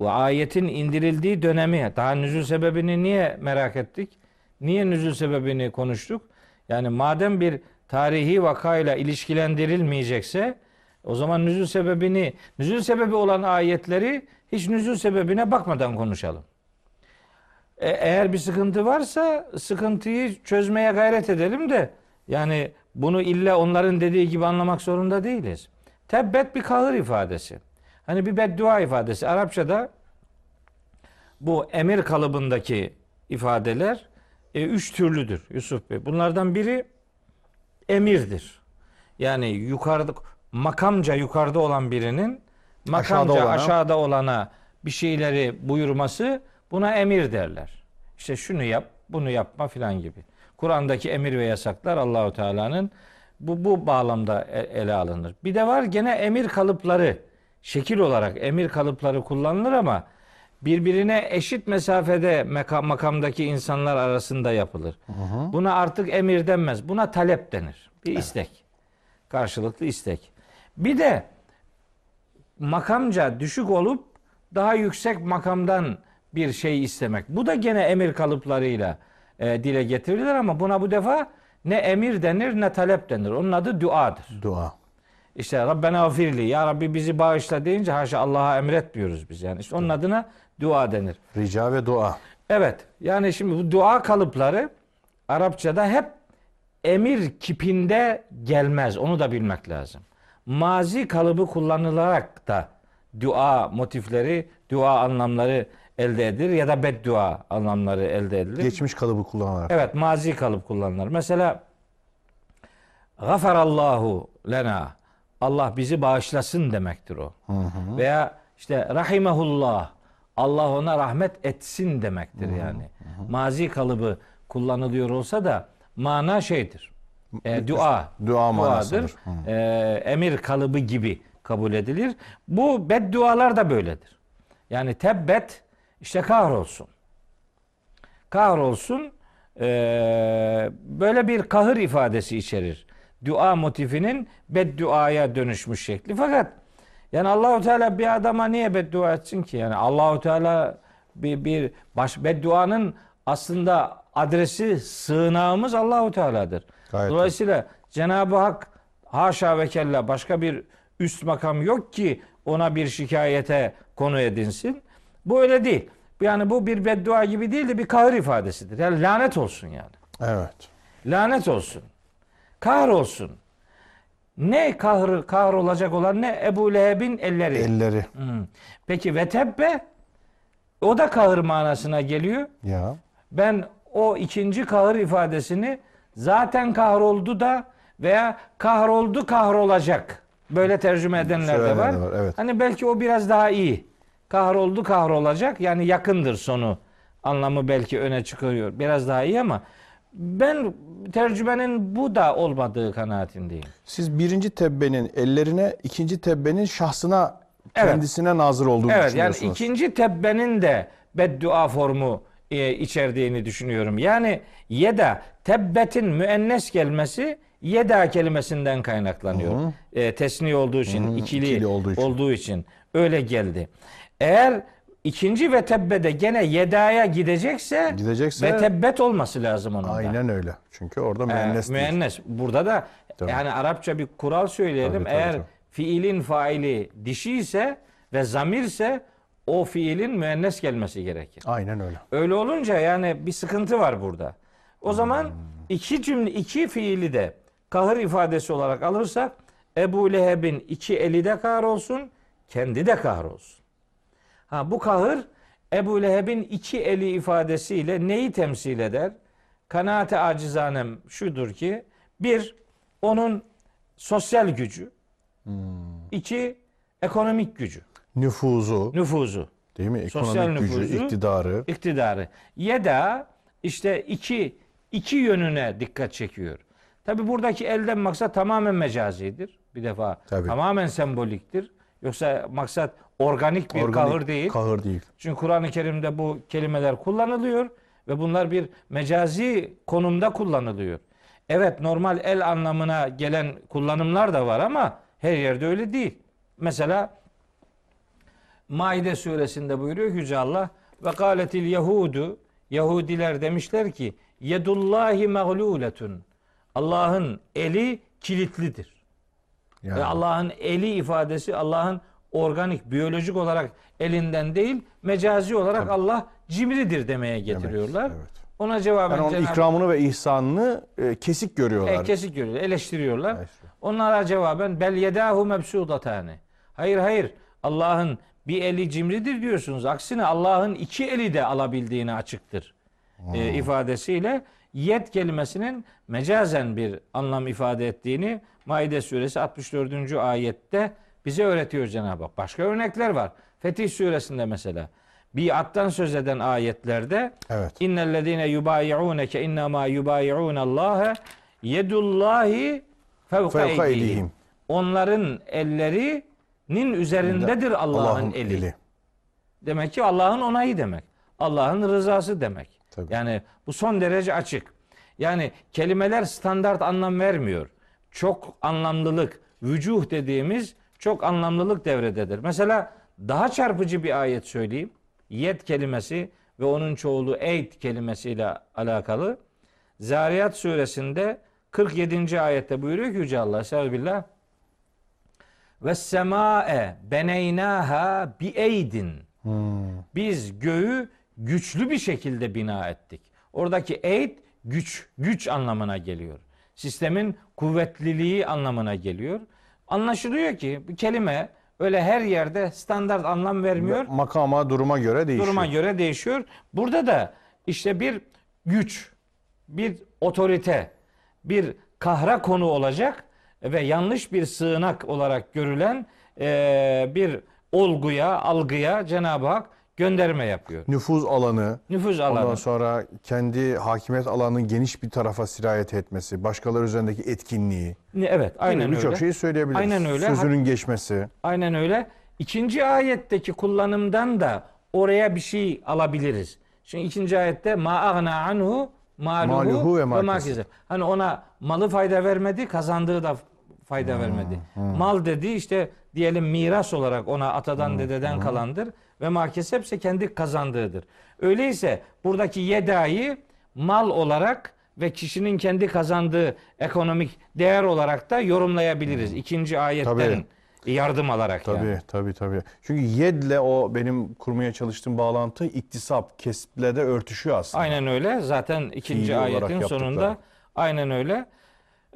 B: bu ayetin indirildiği dönemi daha nüzul sebebini niye merak ettik? Niye nüzul sebebini konuştuk? Yani madem bir tarihi vakayla ilişkilendirilmeyecekse o zaman nüzul sebebini, nüzul sebebi olan ayetleri hiç nüzul sebebine bakmadan konuşalım. E, eğer bir sıkıntı varsa sıkıntıyı çözmeye gayret edelim de yani bunu illa onların dediği gibi anlamak zorunda değiliz. Tebbet bir kahır ifadesi. Hani bir beddua ifadesi. Arapçada bu emir kalıbındaki ifadeler e, üç türlüdür Yusuf Bey. Bunlardan biri emirdir. Yani yukarıda makamca yukarıda olan birinin makamca
A: Aşağıda
B: aşağıda
A: olana.
B: olana, bir şeyleri buyurması buna emir derler. İşte şunu yap, bunu yapma filan gibi. Kur'an'daki emir ve yasaklar Allahu Teala'nın bu bu bağlamda e- ele alınır. Bir de var gene emir kalıpları şekil olarak emir kalıpları kullanılır ama birbirine eşit mesafede makam, makamdaki insanlar arasında yapılır. Buna artık emir denmez. Buna talep denir. Bir istek. Karşılıklı istek. Bir de makamca düşük olup daha yüksek makamdan bir şey istemek. Bu da gene emir kalıplarıyla e, dile getirilir ama buna bu defa ne emir denir ne talep denir. Onun adı duadır.
A: Dua.
B: İşte Rabbena gafirli ya Rabbi bizi bağışla deyince haşa Allah'a emretmiyoruz biz yani. İşte onun adına dua denir.
A: Rica ve dua.
B: Evet. Yani şimdi bu dua kalıpları Arapçada hep emir kipinde gelmez. Onu da bilmek lazım. Mazi kalıbı kullanılarak da dua motifleri, dua anlamları elde edilir ya da beddua anlamları elde edilir.
A: Geçmiş kalıbı kullanarak.
B: Evet, mazi kalıp kullanılır. Mesela Gafarallahu lena. Allah bizi bağışlasın demektir o. Veya işte rahimehullah. Allah ona rahmet etsin demektir yani. Mazi kalıbı kullanılıyor olsa da mana şeydir. E, dua.
A: Dua manasıdır.
B: E, emir kalıbı gibi kabul edilir. Bu beddualar da böyledir. Yani tebbet işte kahrolsun kahrolsun eee, böyle bir kahır ifadesi içerir. Dua motifinin bedduaya dönüşmüş şekli. Fakat yani Allahu Teala bir adama niye beddua etsin ki? Yani Allahu Teala bir bir baş bedduanın aslında adresi sığınağımız Allahu Teala'dır.
A: Gayet
B: Dolayısıyla Cenab-ı Hak haşa ve kella başka bir üst makam yok ki ona bir şikayete konu edinsin. Bu öyle değil. Yani bu bir beddua gibi değil de bir kahır ifadesidir. Yani lanet olsun yani.
A: Evet.
B: Lanet olsun. Kahr olsun. Ne kahrı kahr olacak olan ne Ebu Leheb'in elleri.
A: Elleri.
B: Hmm. Peki ve tebbe o da kahır manasına geliyor.
A: Ya.
B: Ben o ikinci kahır ifadesini zaten kahroldu da veya kahroldu kahrolacak. Böyle tercüme edenler de
A: Söyleyenler
B: var.
A: de var, evet.
B: Hani belki o biraz daha iyi. Kahroldu kahrolacak yani yakındır sonu anlamı belki öne çıkıyor. Biraz daha iyi ama ben tercümenin bu da olmadığı kanaatindeyim.
A: Siz birinci tebbenin ellerine, ikinci tebbenin şahsına,
B: Evet.
A: kendisine nazır olduğunu
B: Evet yani
A: düşünüyorsunuz.
B: ikinci tebbenin de beddua formu e, içerdiğini düşünüyorum. Yani yeda tebbetin müennes gelmesi yeda kelimesinden kaynaklanıyor. E, tesni olduğu için, ikili,
A: ikili olduğu
B: olduğu
A: için.
B: için. öyle geldi. Eğer ikinci ve tebbede gene yedaya gidecekse,
A: Gidecekse-
B: ve tebbet olması lazım onun da.
A: Aynen öyle. Çünkü orada
B: Ee,
A: müennes değil.
B: müennes. Burada da
A: Tabii.
B: yani Arapça bir kural söyleyelim.
A: Tabii, tabii,
B: Eğer
A: tabii.
B: fiilin faili dişi ise ve zamirse o fiilin müennes gelmesi gerekir.
A: Aynen öyle.
B: Öyle olunca yani bir sıkıntı var burada. O zaman
A: Hmm.
B: iki cümle iki fiili de kahır ifadesi olarak alırsak Ebu Leheb'in iki eli de kahrolsun, kendi de kahrolsun. Ha bu kahır Ebu Leheb'in iki eli ifadesiyle neyi temsil eder? Kanaate acizanem şudur ki bir onun sosyal gücü,
A: Hmm.
B: iki ekonomik gücü,
A: Nüfuzu,
B: nüfuzu.
A: değil mi?
B: Sosyal
A: Ekonomik gücü,
B: nüfuzu,
A: iktidarı.
B: iktidarı ya da işte iki iki yönüne dikkat çekiyor. Tabi buradaki elden maksat tamamen mecazidir. Bir defa
A: Tabii.
B: tamamen semboliktir. Yoksa maksat organik bir
A: Organik
B: kahır değil.
A: Kahır değil.
B: Çünkü Kur'an-ı Kerim'de bu kelimeler kullanılıyor ve bunlar bir mecazi konumda kullanılıyor. Evet normal el anlamına gelen kullanımlar da var ama her yerde öyle değil. Mesela Maide suresinde buyuruyor Yüce Allah ve kâletil Yahudu Yahudiler demişler ki yedullahi mağluletun Allah'ın eli kilitlidir.
A: Yani
B: Ve Allah'ın eli ifadesi Allah'ın organik, biyolojik olarak elinden değil, mecazi olarak Allah cimridir demeye getiriyorlar.
A: evet.
B: Ona cevaben
A: yani onun ikramını ve ihsanını e, kesik görüyorlar.
B: e, kesik görüyorlar, eleştiriyorlar.
A: Evet.
B: Onlara cevaben bel yedahu mebsudatane. Hayır hayır Allah'ın bir eli cimridir diyorsunuz. Aksine Allah'ın iki eli de alabildiğini açıktır. E, ifadesiyle yet kelimesinin mecazen bir anlam ifade ettiğini Maide suresi 64. ayette bize öğretiyor Cenab-ı Hak. Başka örnekler var. Fetih suresinde mesela. Biattan söz eden ayetlerde
A: Evet.
B: İnnellezîne yubayi'ûneke innemâ yubayi'ûne Allâhe yedullâhi fevka eydihim. Onların ellerinin üzerindedir Allah'ın eli. Demek ki Allah'ın onayı demek. Allah'ın rızası demek.
A: Tabii.
B: Yani bu son derece açık. Yani kelimeler standart anlam vermiyor. Çok anlamlılık, vücuh dediğimiz çok anlamlılık devrededir. Mesela daha çarpıcı bir ayet söyleyeyim. Yet kelimesi ve onun çoğulu eyd kelimesiyle alakalı. Zariyat suresinde 47. ayette buyuruyor ki Yüce Allah Estağfirullah. Ve sema'e beneynaha bi eydin. Biz göğü güçlü bir şekilde bina ettik. Oradaki eyd güç, güç anlamına geliyor. Sistemin kuvvetliliği anlamına geliyor. Anlaşılıyor ki bu kelime öyle her yerde standart anlam vermiyor.
A: Makama, duruma göre değişiyor.
B: Duruma göre değişiyor. Burada da işte bir güç, bir otorite, bir kahra konu olacak ve yanlış bir sığınak olarak görülen bir olguya, algıya Cenab-ı Hak gönderme yapıyor.
A: Nüfuz alanı,
B: Nüfuz
A: ondan
B: alanı.
A: sonra kendi hakimiyet alanının geniş bir tarafa sirayet etmesi, başkaları üzerindeki etkinliği.
B: Evet, aynen
A: Gibi Birçok
B: öyle.
A: şeyi söyleyebiliriz.
B: Aynen öyle.
A: Sözünün geçmesi.
B: Aynen öyle. İkinci ayetteki kullanımdan da oraya bir şey alabiliriz. Şimdi ikinci ayette ma agna anhu maluhu,
A: Maluhu ve
B: ve
A: ma
B: ma
A: keseb.
B: keseb. Hani ona malı fayda vermedi, kazandığı da fayda vermedi. Mal dedi işte diyelim miras olarak ona atadan dededen kalandır ve ma kesepse kendi kazandığıdır. Öyleyse buradaki yedayı mal olarak ve kişinin kendi kazandığı ekonomik değer olarak da yorumlayabiliriz. İkinci ayetten
A: Tabii.
B: yardım alarak
A: Tabii
B: yani.
A: tabii tabii. Çünkü yedle o benim kurmaya çalıştığım bağlantı iktisap, kesple de örtüşüyor aslında.
B: Aynen öyle. Zaten ikinci
A: Fiili
B: ayetin sonunda aynen öyle.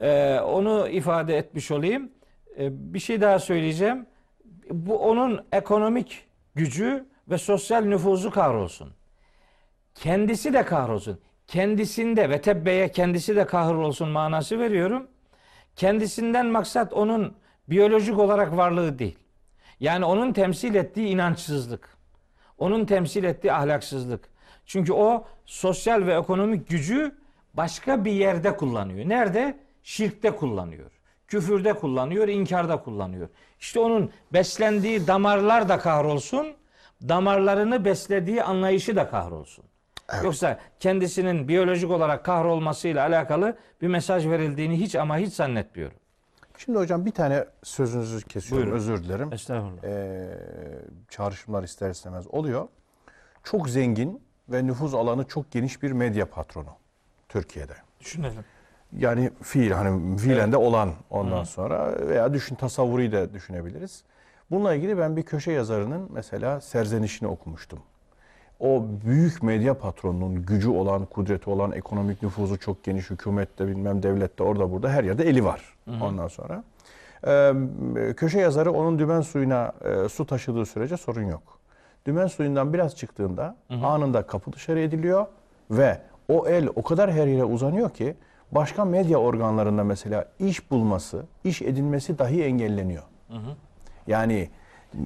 B: Ee, onu ifade etmiş olayım. Ee, bir şey daha söyleyeceğim. Bu onun ekonomik gücü ve sosyal nüfuzu kahrolsun. Kendisi de kahrolsun. Kendisinde ve tebbeye kendisi de kahrolsun manası veriyorum. Kendisinden maksat onun biyolojik olarak varlığı değil. Yani onun temsil ettiği inançsızlık. Onun temsil ettiği ahlaksızlık. Çünkü o sosyal ve ekonomik gücü başka bir yerde kullanıyor. Nerede? Şirkte kullanıyor. Küfürde kullanıyor, inkarda kullanıyor. İşte onun beslendiği damarlar da kahrolsun, damarlarını beslediği anlayışı da kahrolsun. Yoksa kendisinin biyolojik olarak kahrolmasıyla alakalı bir mesaj verildiğini hiç ama hiç zannetmiyorum.
A: Şimdi hocam bir tane sözünüzü kesiyorum.
B: Buyurun.
A: Özür dilerim.
B: Estağfurullah.
A: Ee, çağrışımlar ister istemez oluyor. Çok zengin ve nüfuz alanı çok geniş bir medya patronu Türkiye'de.
B: Düşünelim.
A: Yani fiil hani fiilen de olan ondan sonra veya düşün tasavvuru da düşünebiliriz. Bununla ilgili ben bir köşe yazarının mesela serzenişini okumuştum. O büyük medya patronunun gücü olan, kudreti olan, ekonomik nüfuzu çok geniş, hükümette bilmem devlette orada burada her yerde eli var ondan sonra. Ee, köşe yazarı onun dümen suyuna e, su taşıdığı sürece sorun yok. Dümen suyundan biraz çıktığında anında kapı dışarı ediliyor ve o el o kadar her yere uzanıyor ki başka medya organlarında mesela iş bulması, iş edinmesi dahi engelleniyor. Yani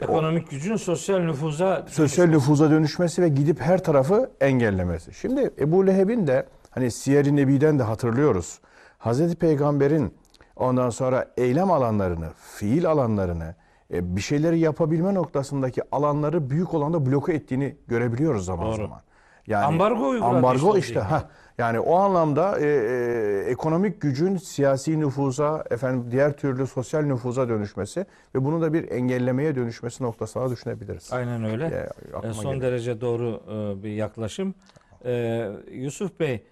B: Ekonomik gücün sosyal nüfuza
A: sosyal nüfuza dönüşmesi ve gidip her tarafı engellemesi. Şimdi Ebu Leheb'in de hani Siyer-i Nebi'den de hatırlıyoruz. Hazreti Peygamber'in ondan sonra eylem alanlarını, fiil alanlarını, e, bir şeyleri yapabilme noktasındaki alanları büyük oranda bloke ettiğini görebiliyoruz zaman
B: Doğru.
A: zaman. Yani
B: Ambargo
A: Ambargo
B: işte o
A: işte. Ha, yani o anlamda e, e, ekonomik gücün siyasi nüfuza, efendim diğer türlü sosyal nüfuza dönüşmesi ve bunu da bir engellemeye dönüşmesi noktasına düşünebiliriz.
B: Aynen öyle. E,
A: aklıma
B: son
A: geliyor.
B: derece doğru e, bir yaklaşım. E, Yusuf Bey,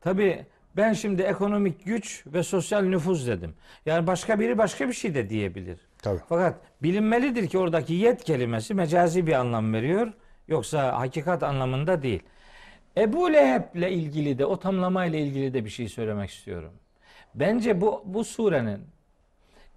B: tabii ben şimdi ekonomik güç ve sosyal nüfuz dedim. Yani başka biri başka bir şey de diyebilir.
A: Tabii.
B: Fakat bilinmelidir ki oradaki yet kelimesi mecazi bir anlam veriyor. Yoksa hakikat anlamında değil. Ebu Leheb'le ilgili de o tamlamayla ilgili de bir şey söylemek istiyorum. Bence bu bu surenin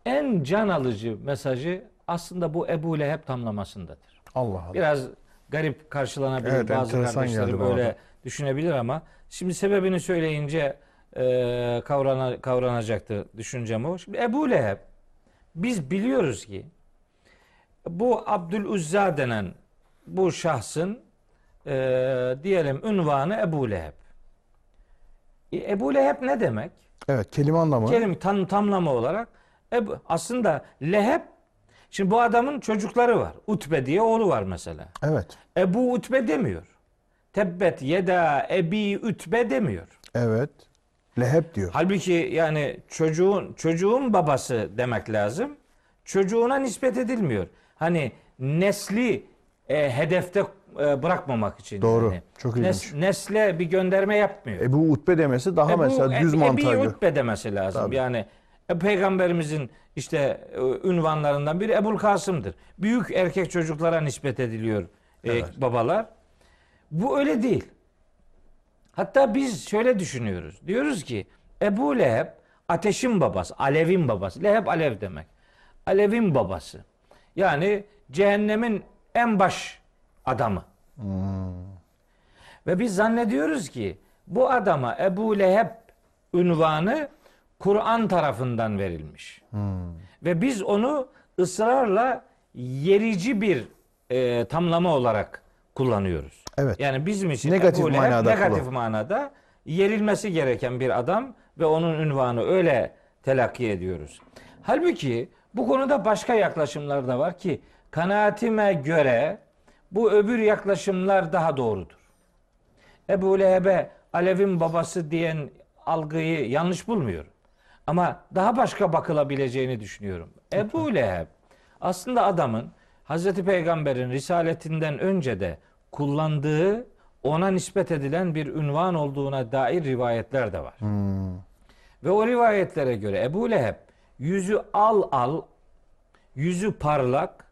B: en can alıcı mesajı aslında bu Ebu Leheb tamlamasındadır.
A: Allah Allah.
B: Biraz garip karşılanabilir
A: Evet,
B: bazı kardeşleri
A: bana
B: böyle
A: da.
B: düşünebilir ama şimdi sebebini söyleyince e, kavrana, kavranacaktı düşüncem o. Şimdi Ebu Leheb Biz biliyoruz ki bu Abdülüzza denen bu şahsın e, diyelim ünvanı Ebu Leheb. E, Ebu Leheb ne demek?
A: Evet kelime anlamı.
B: Kelime tam, tamlama olarak Ebu, aslında Leheb şimdi bu adamın çocukları var. Utbe diye oğlu var mesela.
A: Evet.
B: Ebu Utbe demiyor. Tebbet yeda ebi Utbe demiyor.
A: Evet. Leheb diyor.
B: Halbuki yani çocuğun çocuğun babası demek lazım. Çocuğuna nispet edilmiyor. Hani nesli e, hedefte e, bırakmamak için.
A: Doğru.
B: yani.
A: Çok ilginç.
B: nesle bir gönderme yapmıyor.
A: Ebu Utbe demesi daha
B: Ebu-
A: mesela düz
B: Ebi
A: mantığa göre.
B: Utbe demesi lazım.
A: Tabii.
B: Yani e, peygamberimizin işte e, ünvanlarından biri Ebul Kasım'dır. Büyük erkek çocuklara nispet ediliyor e,
A: Evet.
B: babalar. Bu öyle değil. Hatta biz şöyle düşünüyoruz. Diyoruz ki Ebu Leheb ateşin babası, alevin babası. Leheb alev demek. Alevin babası. Yani cehennemin en baş adamı. Ve biz zannediyoruz ki bu adama Ebu Leheb ünvanı Kur'an tarafından verilmiş. Ve biz onu ısrarla yerici bir e, tamlama olarak kullanıyoruz.
A: Evet.
B: Yani bizim için
A: Negatif
B: Ebu Leheb
A: manada
B: negatif
A: kullan-
B: manada yerilmesi gereken bir adam ve onun ünvanı öyle telakki ediyoruz. Halbuki bu konuda başka yaklaşımlar da var ki kanaatime göre bu öbür yaklaşımlar daha doğrudur. Ebu Leheb'e Alev'in babası diyen algıyı yanlış bulmuyorum. Ama daha başka bakılabileceğini düşünüyorum. Ebu Leheb aslında adamın Hazreti Peygamber'in risaletinden önce de kullandığı ona nispet edilen bir ünvan olduğuna dair rivayetler de var. Ve o rivayetlere göre Ebu Leheb yüzü al al, yüzü parlak,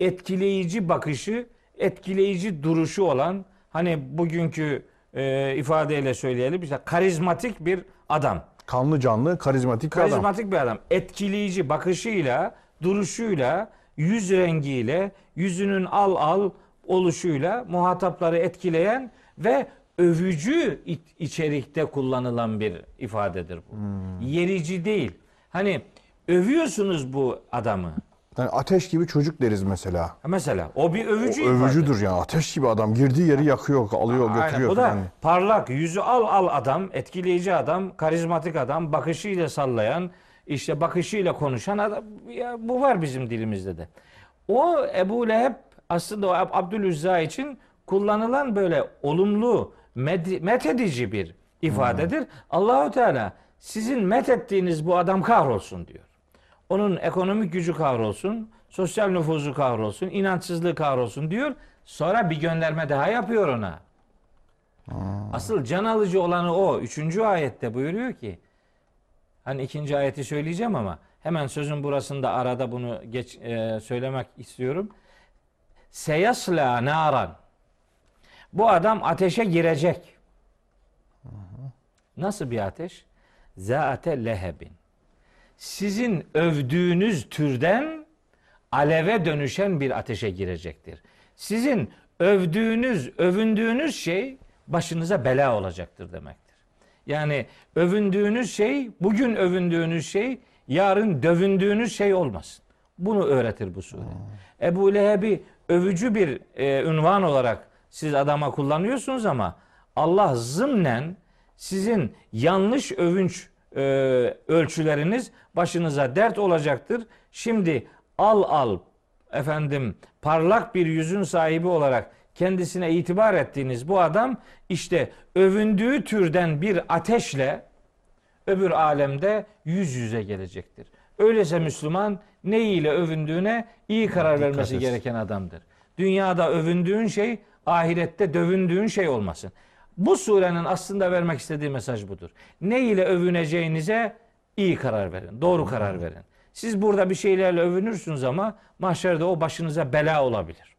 B: etkileyici bakışı, etkileyici duruşu olan hani bugünkü e, ifadeyle söyleyelim işte karizmatik bir adam.
A: Kanlı canlı, karizmatik bir adam.
B: Karizmatik bir adam. Etkileyici bakışıyla, duruşuyla, yüz rengiyle, yüzünün al al oluşuyla muhatapları etkileyen ve övücü iç- içerikte kullanılan bir ifadedir bu. Yerici değil. Hani övüyorsunuz bu adamı.
A: Yani ateş gibi çocuk deriz mesela.
B: Mesela o bir
A: O
B: övücü ifade.
A: övücüdür yani. Ateş gibi adam. Girdiği yeri yakıyor, alıyor,
B: Aynen.
A: götürüyor
B: Bu da
A: falan.
B: parlak, yüzü al al adam, etkileyici adam, karizmatik adam, bakışıyla sallayan, işte bakışıyla konuşan adam. Ya, bu var bizim dilimizde de. O Ebu Leheb aslında o Ab- Abdülüzza için kullanılan böyle olumlu, med- methedici bir ifadedir. Allahu Teala sizin methettiğiniz bu adam kahrolsun diyor. Onun ekonomik gücü kahrolsun, sosyal nüfuzu kahrolsun, inançsızlığı kahrolsun diyor. Sonra bir gönderme daha yapıyor ona. Asıl can alıcı olanı o. Üçüncü ayette buyuruyor ki, hani ikinci ayeti söyleyeceğim ama hemen sözün burasında arada bunu geç e, söylemek istiyorum. Seyasla naran. Bu adam ateşe girecek. Nasıl bir ateş? Zaate lehebin sizin övdüğünüz türden aleve dönüşen bir ateşe girecektir. Sizin övdüğünüz, övündüğünüz şey başınıza bela olacaktır demektir. Yani övündüğünüz şey, bugün övündüğünüz şey, yarın dövündüğünüz şey olmasın. Bunu öğretir bu sure. Ebu Leheb'i övücü bir e, ünvan olarak siz adama kullanıyorsunuz ama Allah zımnen sizin yanlış övünç e, ölçüleriniz başınıza dert olacaktır. Şimdi al al efendim parlak bir yüzün sahibi olarak kendisine itibar ettiğiniz bu adam işte övündüğü türden bir ateşle öbür alemde yüz yüze gelecektir. Öyleyse Müslüman ne ile övündüğüne iyi karar vermesi
A: etsin.
B: gereken adamdır. Dünyada övündüğün şey ahirette dövündüğün şey olmasın. Bu surenin aslında vermek istediği mesaj budur. Ne ile övüneceğinize iyi karar verin. Doğru karar verin. Siz burada bir şeylerle övünürsünüz ama mahşerde o başınıza bela olabilir.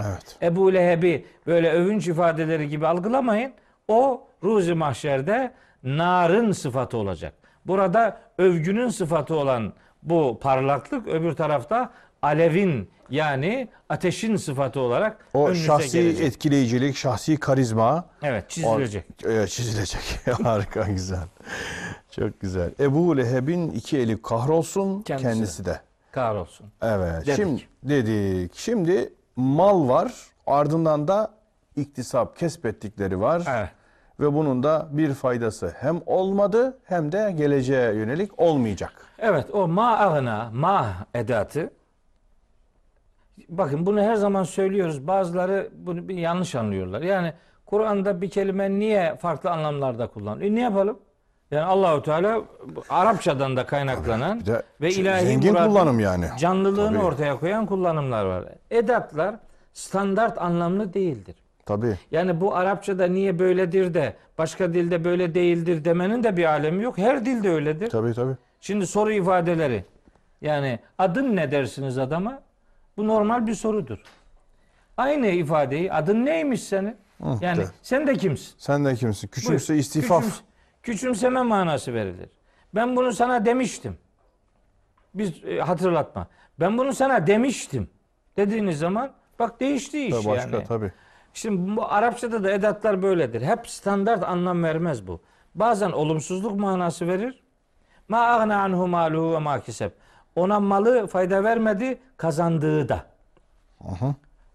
A: Evet.
B: Ebu Leheb'i böyle övünç ifadeleri gibi algılamayın. O ruzi mahşerde narın sıfatı olacak. Burada övgünün sıfatı olan bu parlaklık öbür tarafta alevin yani ateşin sıfatı olarak
A: O şahsi
B: gelecek.
A: etkileyicilik, şahsi karizma
B: Evet çizilecek.
A: O- Evet, çizilecek. [laughs] Harika güzel. Çok güzel. Ebu Leheb'in iki eli kahrolsun,
B: Kendisi
A: kendisi, de.
B: kahrolsun.
A: Evet.
B: Dedik.
A: Şimdi dedik. Şimdi mal var. Ardından da iktisap kesbettikleri var.
B: Evet.
A: Ve bunun da bir faydası hem olmadı hem de geleceğe yönelik olmayacak.
B: Evet o ma agna ma edatı bakın bunu her zaman söylüyoruz. Bazıları bunu bir yanlış anlıyorlar. Yani Kur'an'da bir kelime niye farklı anlamlarda kullanılıyor? E ne yapalım? Yani Allahu Teala Arapçadan da kaynaklanan
A: de
B: ve ilahi
A: zengin
B: muradın
A: kullanım yani.
B: Canlılığını
A: Tabii.
B: ortaya koyan kullanımlar var. Edatlar standart anlamlı değildir.
A: Tabii.
B: Yani bu Arapçada niye böyledir de başka dilde böyle değildir demenin de bir alemi yok. Her dilde öyledir.
A: Tabii tabii.
B: Şimdi soru ifadeleri. Yani adın ne dersiniz adama? Bu normal bir sorudur. Aynı ifadeyi adın neymiş senin? Yani
A: de.
B: sen de kimsin?
A: Sen de kimsin? Küçümse
B: Buyur.
A: istifaf.
B: Küçüms- küçümseme manası verilir. Ben bunu sana demiştim. Biz e, hatırlatma. Ben bunu sana demiştim. Dediğiniz zaman bak değişti iş
A: Tabii başka
B: yani.
A: tabii.
B: Şimdi bu Arapçada da edatlar böyledir. Hep standart anlam vermez bu. Bazen olumsuzluk manası verir. Ma agna anhu maluhu ve ma keseb. Ona malı fayda vermedi, kazandığı da.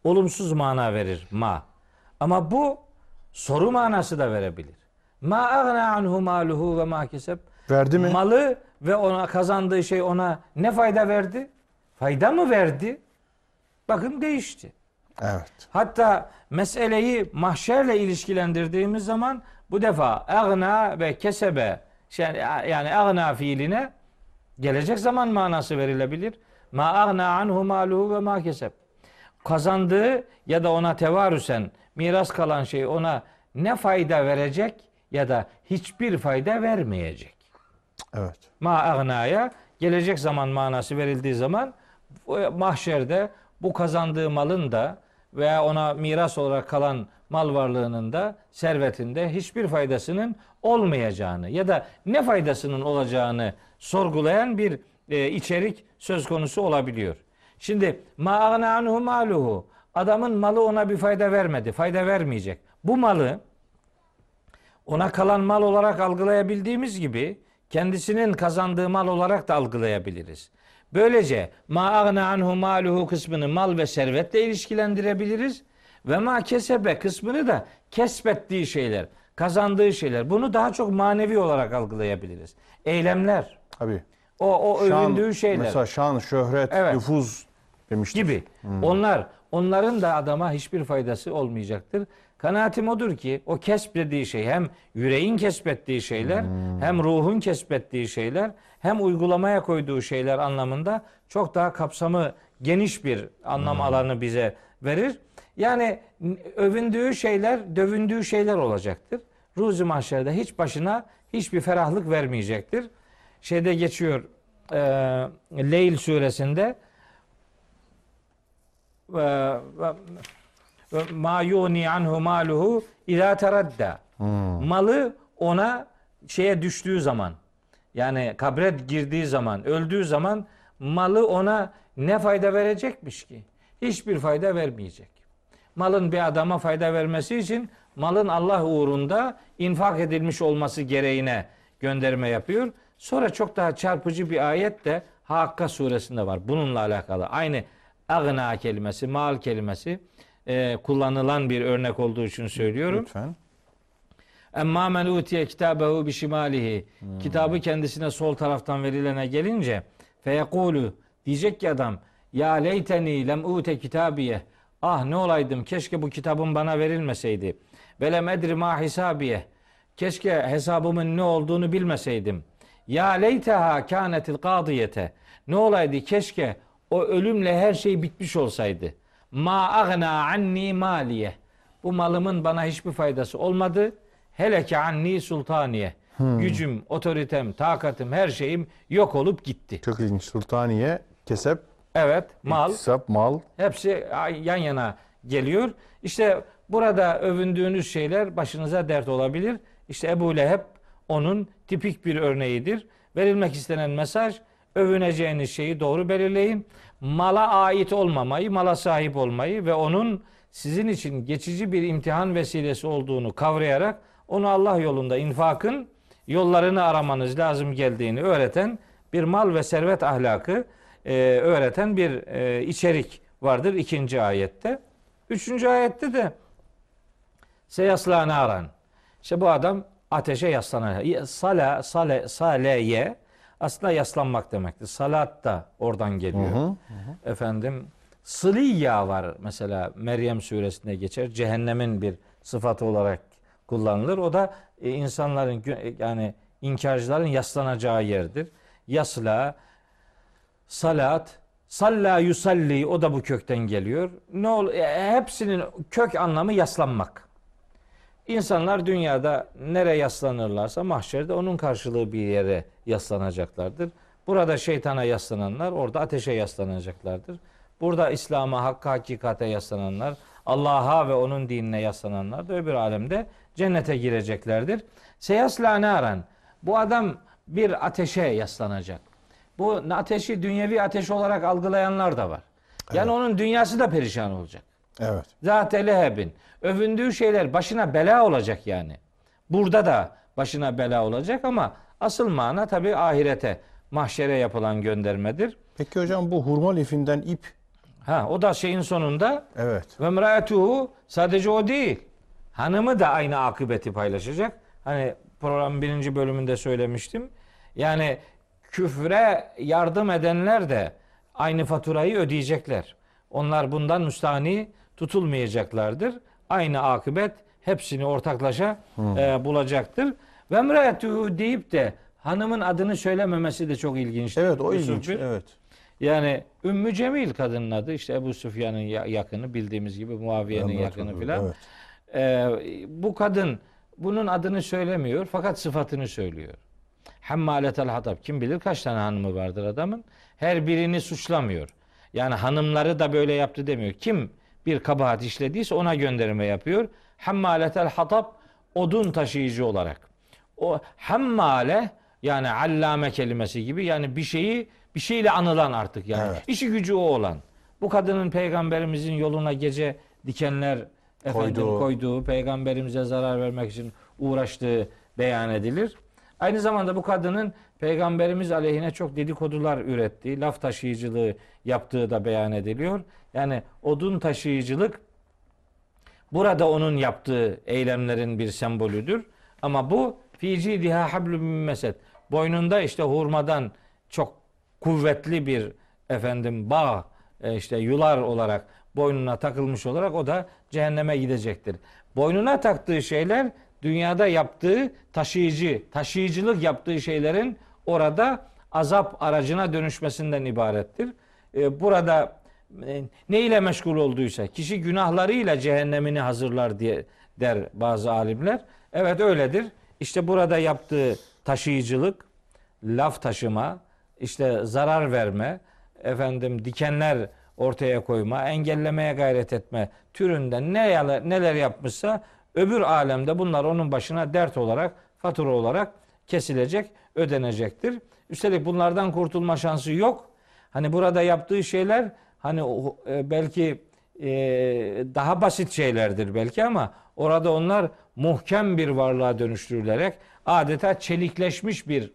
B: Olumsuz mana verir ma. Ama bu soru manası da verebilir. Ma agna anhu maluhu ve ma keseb.
A: Verdi mi?
B: Malı ve ona kazandığı şey ona ne fayda verdi? Fayda mı verdi? Bakın değişti.
A: Evet.
B: Hatta meseleyi mahşerle ilişkilendirdiğimiz zaman bu defa agna ve kesebe yani agna fiiline gelecek zaman manası verilebilir. Ma agna anhu maluhu ve ma keseb. Kazandığı ya da ona tevarüsen miras kalan şey ona ne fayda verecek ya da hiçbir fayda vermeyecek.
A: Evet.
B: Ma agnaya gelecek zaman manası verildiği zaman mahşerde bu kazandığı malın da veya ona miras olarak kalan mal varlığının da servetinde hiçbir faydasının olmayacağını ya da ne faydasının olacağını sorgulayan bir e, içerik söz konusu olabiliyor. Şimdi ma agna anhu maluhu adamın malı ona bir fayda vermedi, fayda vermeyecek. Bu malı ona kalan mal olarak algılayabildiğimiz gibi kendisinin kazandığı mal olarak da algılayabiliriz. Böylece ma agna anhu maluhu kısmını mal ve servetle ilişkilendirebiliriz ve ma kesebe kısmını da kesbettiği şeyler, kazandığı şeyler. Bunu daha çok manevi olarak algılayabiliriz. Eylemler,
A: Tabii.
B: o o
A: Şan,
B: övündüğü şeyler
A: Mesela şan, şöhret,
B: Evet.
A: nüfuz demiştik.
B: gibi. Onlar onların da adama hiçbir faydası olmayacaktır. Kanaatim odur ki o kesbettiği şey hem yüreğin kesbettiği şeyler hem ruhun kesbettiği şeyler hem uygulamaya koyduğu şeyler anlamında çok daha kapsamı geniş bir anlam alanı bize verir. Yani övündüğü şeyler, dövündüğü şeyler olacaktır. Ruzi mahşerde hiç başına hiçbir ferahlık vermeyecektir. Şeyde geçiyor e, Leyl suresinde ve ma yuni anhu maluhu ila teradda. Malı ona şeye düştüğü zaman yani kabre girdiği zaman, öldüğü zaman malı ona ne fayda verecekmiş ki? Hiçbir fayda vermeyecek. Malın bir adama fayda vermesi için malın Allah uğrunda infak edilmiş olması gereğine gönderme yapıyor. Sonra çok daha çarpıcı bir ayet de Hakka suresinde var. Bununla alakalı. Aynı agna kelimesi, mal kelimesi e, kullanılan bir örnek olduğu için söylüyorum.
A: Lütfen.
B: Emma men utiye kitabehu bi şimalihi. Kitabı kendisine sol taraftan verilene gelince feyekulu diyecek ki adam ya leyteni lem ute kitabiye. Ah ne olaydım keşke bu kitabın bana verilmeseydi. Ve lem edri ma hisabiye. Keşke hesabımın ne olduğunu bilmeseydim. Ya leyteha kânetil kadiyete. Ne olaydı keşke o ölümle her şey bitmiş olsaydı. Ma agna anni maliye. Bu malımın bana hiçbir faydası olmadı. Hele ki anni sultaniye. Gücüm, otoritem, takatım, her şeyim yok olup gitti.
A: Çok ilginç. Sultaniye, kesep,
B: Evet, mal
A: iktisap, mal.
B: hepsi yan yana geliyor. İşte burada övündüğünüz şeyler başınıza dert olabilir. İşte Ebu Leheb onun tipik bir örneğidir. Verilmek istenen mesaj övüneceğiniz şeyi doğru belirleyin. Mala ait olmamayı, mala sahip olmayı ve onun sizin için geçici bir imtihan vesilesi olduğunu kavrayarak onu Allah yolunda infakın yollarını aramanız lazım geldiğini öğreten bir mal ve servet ahlakı e, öğreten bir e, içerik vardır ikinci ayette. Üçüncü ayette de seyasla naran. İşte bu adam ateşe yaslanacak. Sala, sale, saleye aslında yaslanmak demektir. Salat da oradan geliyor. Efendim sıliyya var mesela Meryem suresinde geçer. Cehennemin bir sıfatı olarak kullanılır. O da e, insanların gö- yani inkarcıların yaslanacağı yerdir. Yasla, salat, salla yusalli o da bu kökten geliyor. Ne ol e, hepsinin kök anlamı yaslanmak. İnsanlar dünyada nereye yaslanırlarsa mahşerde onun karşılığı bir yere yaslanacaklardır. Burada şeytana yaslananlar orada ateşe yaslanacaklardır. Burada İslam'a, hakka, hakikate yaslananlar, Allah'a ve onun dinine yaslananlar da öbür alemde cennete gireceklerdir. Seyasla naran. Bu adam bir ateşe yaslanacak. Bu ateşi dünyevi ateş olarak algılayanlar da var. Yani onun dünyası da perişan olacak.
A: Evet.
B: Zat-ı lehebin. Övündüğü şeyler başına bela olacak yani. Burada da başına bela olacak ama asıl mana tabi ahirete, mahşere yapılan göndermedir.
A: Peki hocam bu hurma lifinden ip
B: Ha o da şeyin sonunda
A: evet.
B: ve mraetuhu sadece o değil. Hanımı da aynı akıbeti paylaşacak. Hani programın birinci bölümünde söylemiştim. Yani küfre yardım edenler de aynı faturayı ödeyecekler. Onlar bundan müstahni tutulmayacaklardır. Aynı akıbet hepsini ortaklaşa e, bulacaktır. Ve mraetuhu deyip de hanımın adını söylememesi de çok ilginç.
A: Evet o
B: Yusuf
A: ilginç.
B: Bey.
A: Evet.
B: Yani Ümmü Cemil kadının adı işte Ebu Süfyan'ın ya- yakını bildiğimiz gibi Muaviye'nin
A: Evet,
B: yakını filan.
A: evet.
B: Ee, bu kadın bunun adını söylemiyor fakat sıfatını söylüyor. Hemmaletel hatab. Kim bilir kaç tane hanımı vardır adamın. Her birini suçlamıyor. Yani hanımları da böyle yaptı demiyor. Kim bir kabahat işlediyse ona gönderme yapıyor. Hemmaletel hatab odun taşıyıcı olarak. O hemmale yani allame kelimesi gibi yani bir şeyi bir şeyle anılan artık yani.
A: Evet.
B: İşi gücü o olan. Bu kadının peygamberimizin yoluna gece dikenler efendim
A: Koyduğu.
B: koyduğu, peygamberimize zarar vermek için uğraştığı beyan edilir. Aynı zamanda bu kadının peygamberimiz aleyhine çok dedikodular ürettiği, laf taşıyıcılığı yaptığı da beyan ediliyor. Yani odun taşıyıcılık burada onun yaptığı eylemlerin bir sembolüdür. Ama bu fici diha hablum min mesed. Boynunda işte hurmadan çok kuvvetli bir efendim bağ e, işte yular olarak boynuna takılmış olarak o da cehenneme gidecektir. Boynuna taktığı şeyler dünyada yaptığı taşıyıcı, taşıyıcılık yaptığı şeylerin orada azap aracına dönüşmesinden ibarettir. E, Burada ne ile meşgul olduysa kişi günahlarıyla cehennemini hazırlar diye der bazı alimler. Evet öyledir. İşte burada yaptığı taşıyıcılık, laf taşıma, işte zarar verme, efendim dikenler ortaya koyma, engellemeye gayret etme türünden ne neler yapmışsa öbür alemde bunlar onun başına dert olarak, fatura olarak kesilecek, ödenecektir. Üstelik bunlardan kurtulma şansı yok. Hani burada yaptığı şeyler hani o- e, belki e, daha basit şeylerdir belki ama orada onlar muhkem bir varlığa dönüştürülerek adeta çelikleşmiş bir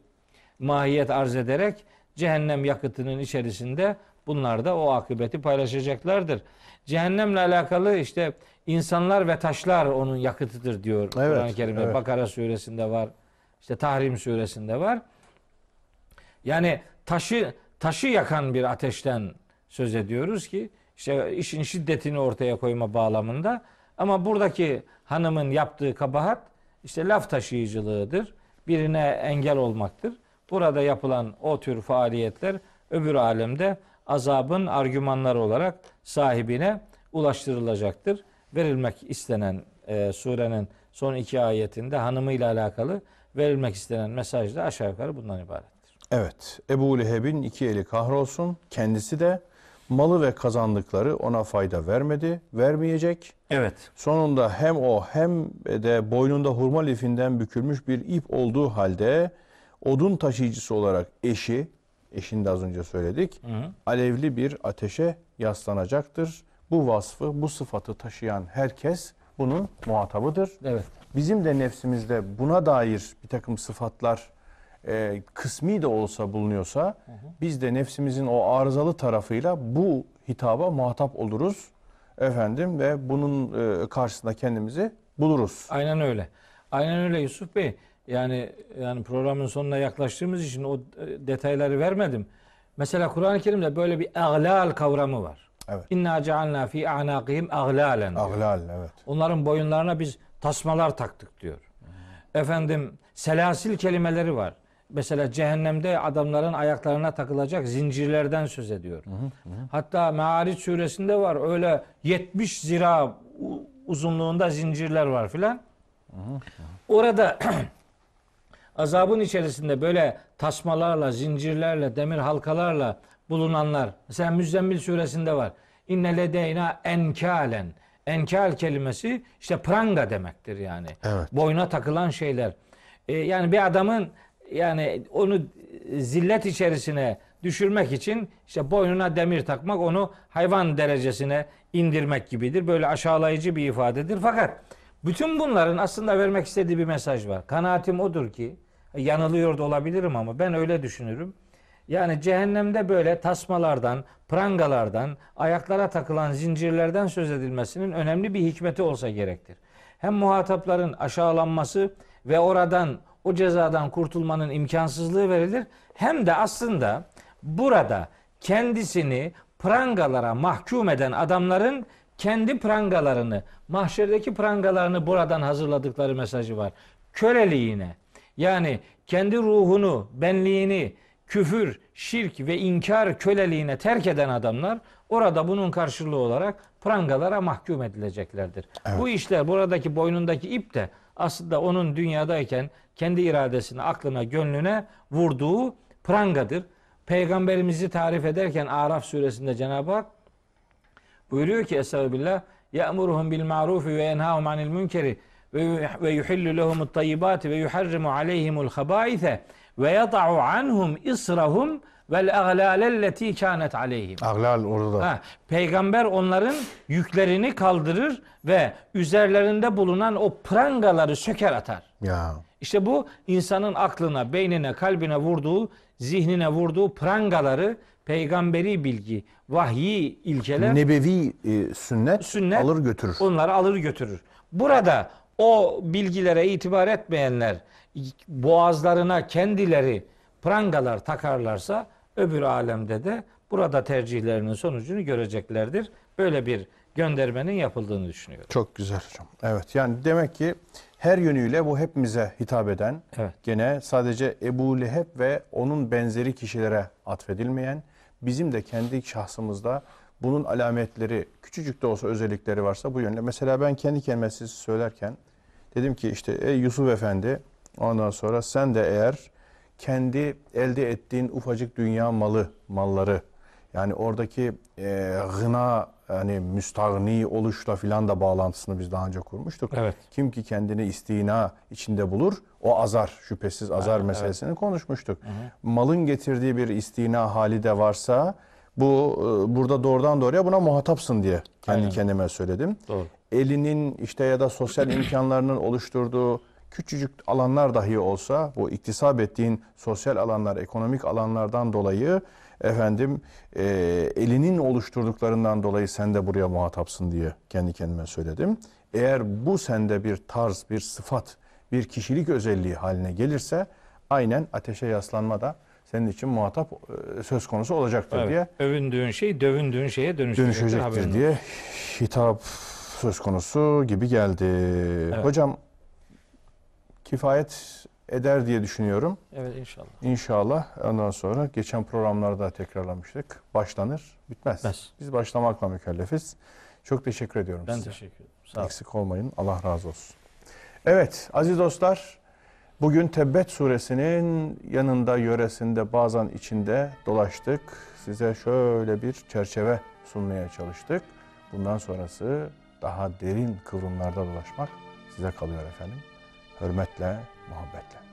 B: mahiyet arz ederek cehennem yakıtının içerisinde bunlar da o akıbeti paylaşacaklardır. Cehennemle alakalı işte insanlar ve taşlar onun yakıtıdır diyor
A: Evet,
B: Kur'an-ı Kerim'de.
A: evet.
B: Bakara suresinde var. işte Tahrim suresinde var. Yani taşı taşı yakan bir ateşten söz ediyoruz ki işte işin şiddetini ortaya koyma bağlamında ama buradaki hanımın yaptığı kabahat işte laf taşıyıcılığıdır. Birine engel olmaktır. Burada yapılan o tür faaliyetler öbür alemde azabın argümanları olarak sahibine ulaştırılacaktır. Verilmek istenen e, surenin son iki ayetinde hanımıyla alakalı verilmek istenen mesaj da aşağı yukarı bundan ibarettir.
A: Evet. Ebu Leheb'in iki eli kahrolsun. Kendisi de malı ve kazandıkları ona fayda vermedi, vermeyecek.
B: Evet.
A: Sonunda hem o hem de boynunda hurma lifinden bükülmüş bir ip olduğu halde odun taşıyıcısı olarak eşi, eşini de az önce söyledik, alevli bir ateşe yaslanacaktır. Bu vasfı, bu sıfatı taşıyan herkes bunun muhatabıdır.
B: Evet.
A: Bizim de nefsimizde buna dair bir takım sıfatlar e, kısmi de olsa bulunuyorsa biz de nefsimizin o arızalı tarafıyla bu hitaba muhatap oluruz efendim ve bunun e, karşısında kendimizi buluruz.
B: Aynen öyle. Aynen öyle Yusuf Bey. Yani yani programın sonuna yaklaştığımız için o e, detayları vermedim. Mesela Kur'an-ı Kerim'de böyle bir aglal kavramı var.
A: Evet.
B: İnna cealna fi a'naqihim aglalen.
A: Aglal evet.
B: Onların boyunlarına biz tasmalar taktık diyor. Efendim selasil kelimeleri var. Mesela cehennemde adamların ayaklarına takılacak zincirlerden söz ediyor. Hatta Me'ariç suresinde var öyle 70 zira uzunluğunda zincirler var filan. Orada [clears throat] azabın içerisinde böyle tasmalarla, zincirlerle, demir halkalarla bulunanlar. Mesela Müzzemmil suresinde var. İnne ledeyna enkalen. Enkal kelimesi işte pranga demektir yani.
A: Evet.
B: Boyuna takılan şeyler. Ee, yani bir adamın yani onu zillet içerisine düşürmek için işte boynuna demir takmak onu hayvan derecesine indirmek gibidir. Böyle aşağılayıcı bir ifadedir. Fakat bütün bunların aslında vermek istediği bir mesaj var. Kanaatim odur ki yanılıyor da olabilirim ama ben öyle düşünürüm. Yani cehennemde böyle tasmalardan, prangalardan, ayaklara takılan zincirlerden söz edilmesinin önemli bir hikmeti olsa gerektir. Hem muhatapların aşağılanması ve oradan o cezadan kurtulmanın imkansızlığı verilir. Hem de aslında burada kendisini prangalara mahkum eden adamların kendi prangalarını, mahşerdeki prangalarını buradan hazırladıkları mesajı var. Köleliğine yani kendi ruhunu, benliğini küfür, şirk ve inkar köleliğine terk eden adamlar orada bunun karşılığı olarak prangalara mahkum edileceklerdir. Bu işler buradaki boynundaki ip de aslında onun dünyadayken kendi iradesine, aklına, gönlüne vurduğu prangadır. Peygamberimizi tarif ederken Araf suresinde Cenab-ı Hak buyuruyor ki Estağfirullah ya'muruhum bil ma'rufi ve yenhahum anil münkeri ve yuhillu lehumut tayyibati ve yuharrimu aleyhimul habaise ve yad'u anhum israhum vel aglalelleti kanet aleyhim.
A: Aglal orada da.
B: Ha, peygamber onların yüklerini kaldırır ve üzerlerinde bulunan o prangaları söker atar.
A: Ya.
B: İşte bu insanın aklına, beynine, kalbine vurduğu, zihnine vurduğu prangaları peygamberi bilgi, vahyi ilkeler
A: Nebevi e, sünnet,
B: Sünnet,
A: alır götürür.
B: onları alır götürür. Burada o bilgilere itibar etmeyenler boğazlarına kendileri prangalar takarlarsa öbür alemde de burada tercihlerinin sonucunu göreceklerdir. Böyle bir göndermenin yapıldığını düşünüyorum.
A: Çok güzel hocam. Evet yani demek ki her yönüyle bu hepimize hitap eden
B: Evet.
A: gene sadece Ebu Leheb ve onun benzeri kişilere atfedilmeyen bizim de kendi şahsımızda bunun alametleri küçücük de olsa özellikleri varsa bu yönde. Mesela ben kendi kendime siz söylerken dedim ki işte ey Yusuf Efendi ondan sonra sen de eğer kendi elde ettiğin ufacık dünya malı malları yani oradaki e, gına yani müstahni oluşla filan da bağlantısını biz daha önce kurmuştuk.
B: Evet.
A: Kim ki kendini istina içinde bulur o azar şüphesiz azar meselesini konuşmuştuk. Malın getirdiği bir istina hali de varsa bu e, burada doğrudan doğruya buna muhatapsın diye kendi
B: Aynen.
A: kendime söyledim.
B: Doğru.
A: Elinin işte ya da sosyal [clears throat] imkanlarının oluşturduğu küçücük alanlar dahi olsa bu iktisap ettiğin sosyal alanlar, ekonomik alanlardan dolayı efendim e, elinin oluşturduklarından dolayı sen de buraya muhatapsın diye kendi kendime söyledim. Eğer bu sende bir tarz, bir sıfat, bir kişilik özelliği haline gelirse aynen ateşe yaslanma da senin için muhatap e, söz konusu olacaktır
B: Evet.
A: diye
B: Övündüğün şey dövündüğün şeye dönüşecektir.
A: dönüşecektir diye hitap söz konusu gibi geldi. Hocam kifayet eder diye düşünüyorum.
B: Evet inşallah.
A: İnşallah ondan sonra geçen programlarda tekrarlamıştık. Başlanır, bitmez.
B: Bitmez.
A: Biz başlamakla mükellefiz. Çok teşekkür ediyorum
B: Ben
A: size.
B: teşekkür ederim. Sağ olun.
A: Eksik olmayın. Allah razı olsun. Evet aziz dostlar bugün Tebbet suresinin yanında yöresinde bazen içinde dolaştık. Size şöyle bir çerçeve sunmaya çalıştık. Bundan sonrası daha derin kıvrımlarda dolaşmak size kalıyor efendim. Hürmetle, muhabbetle.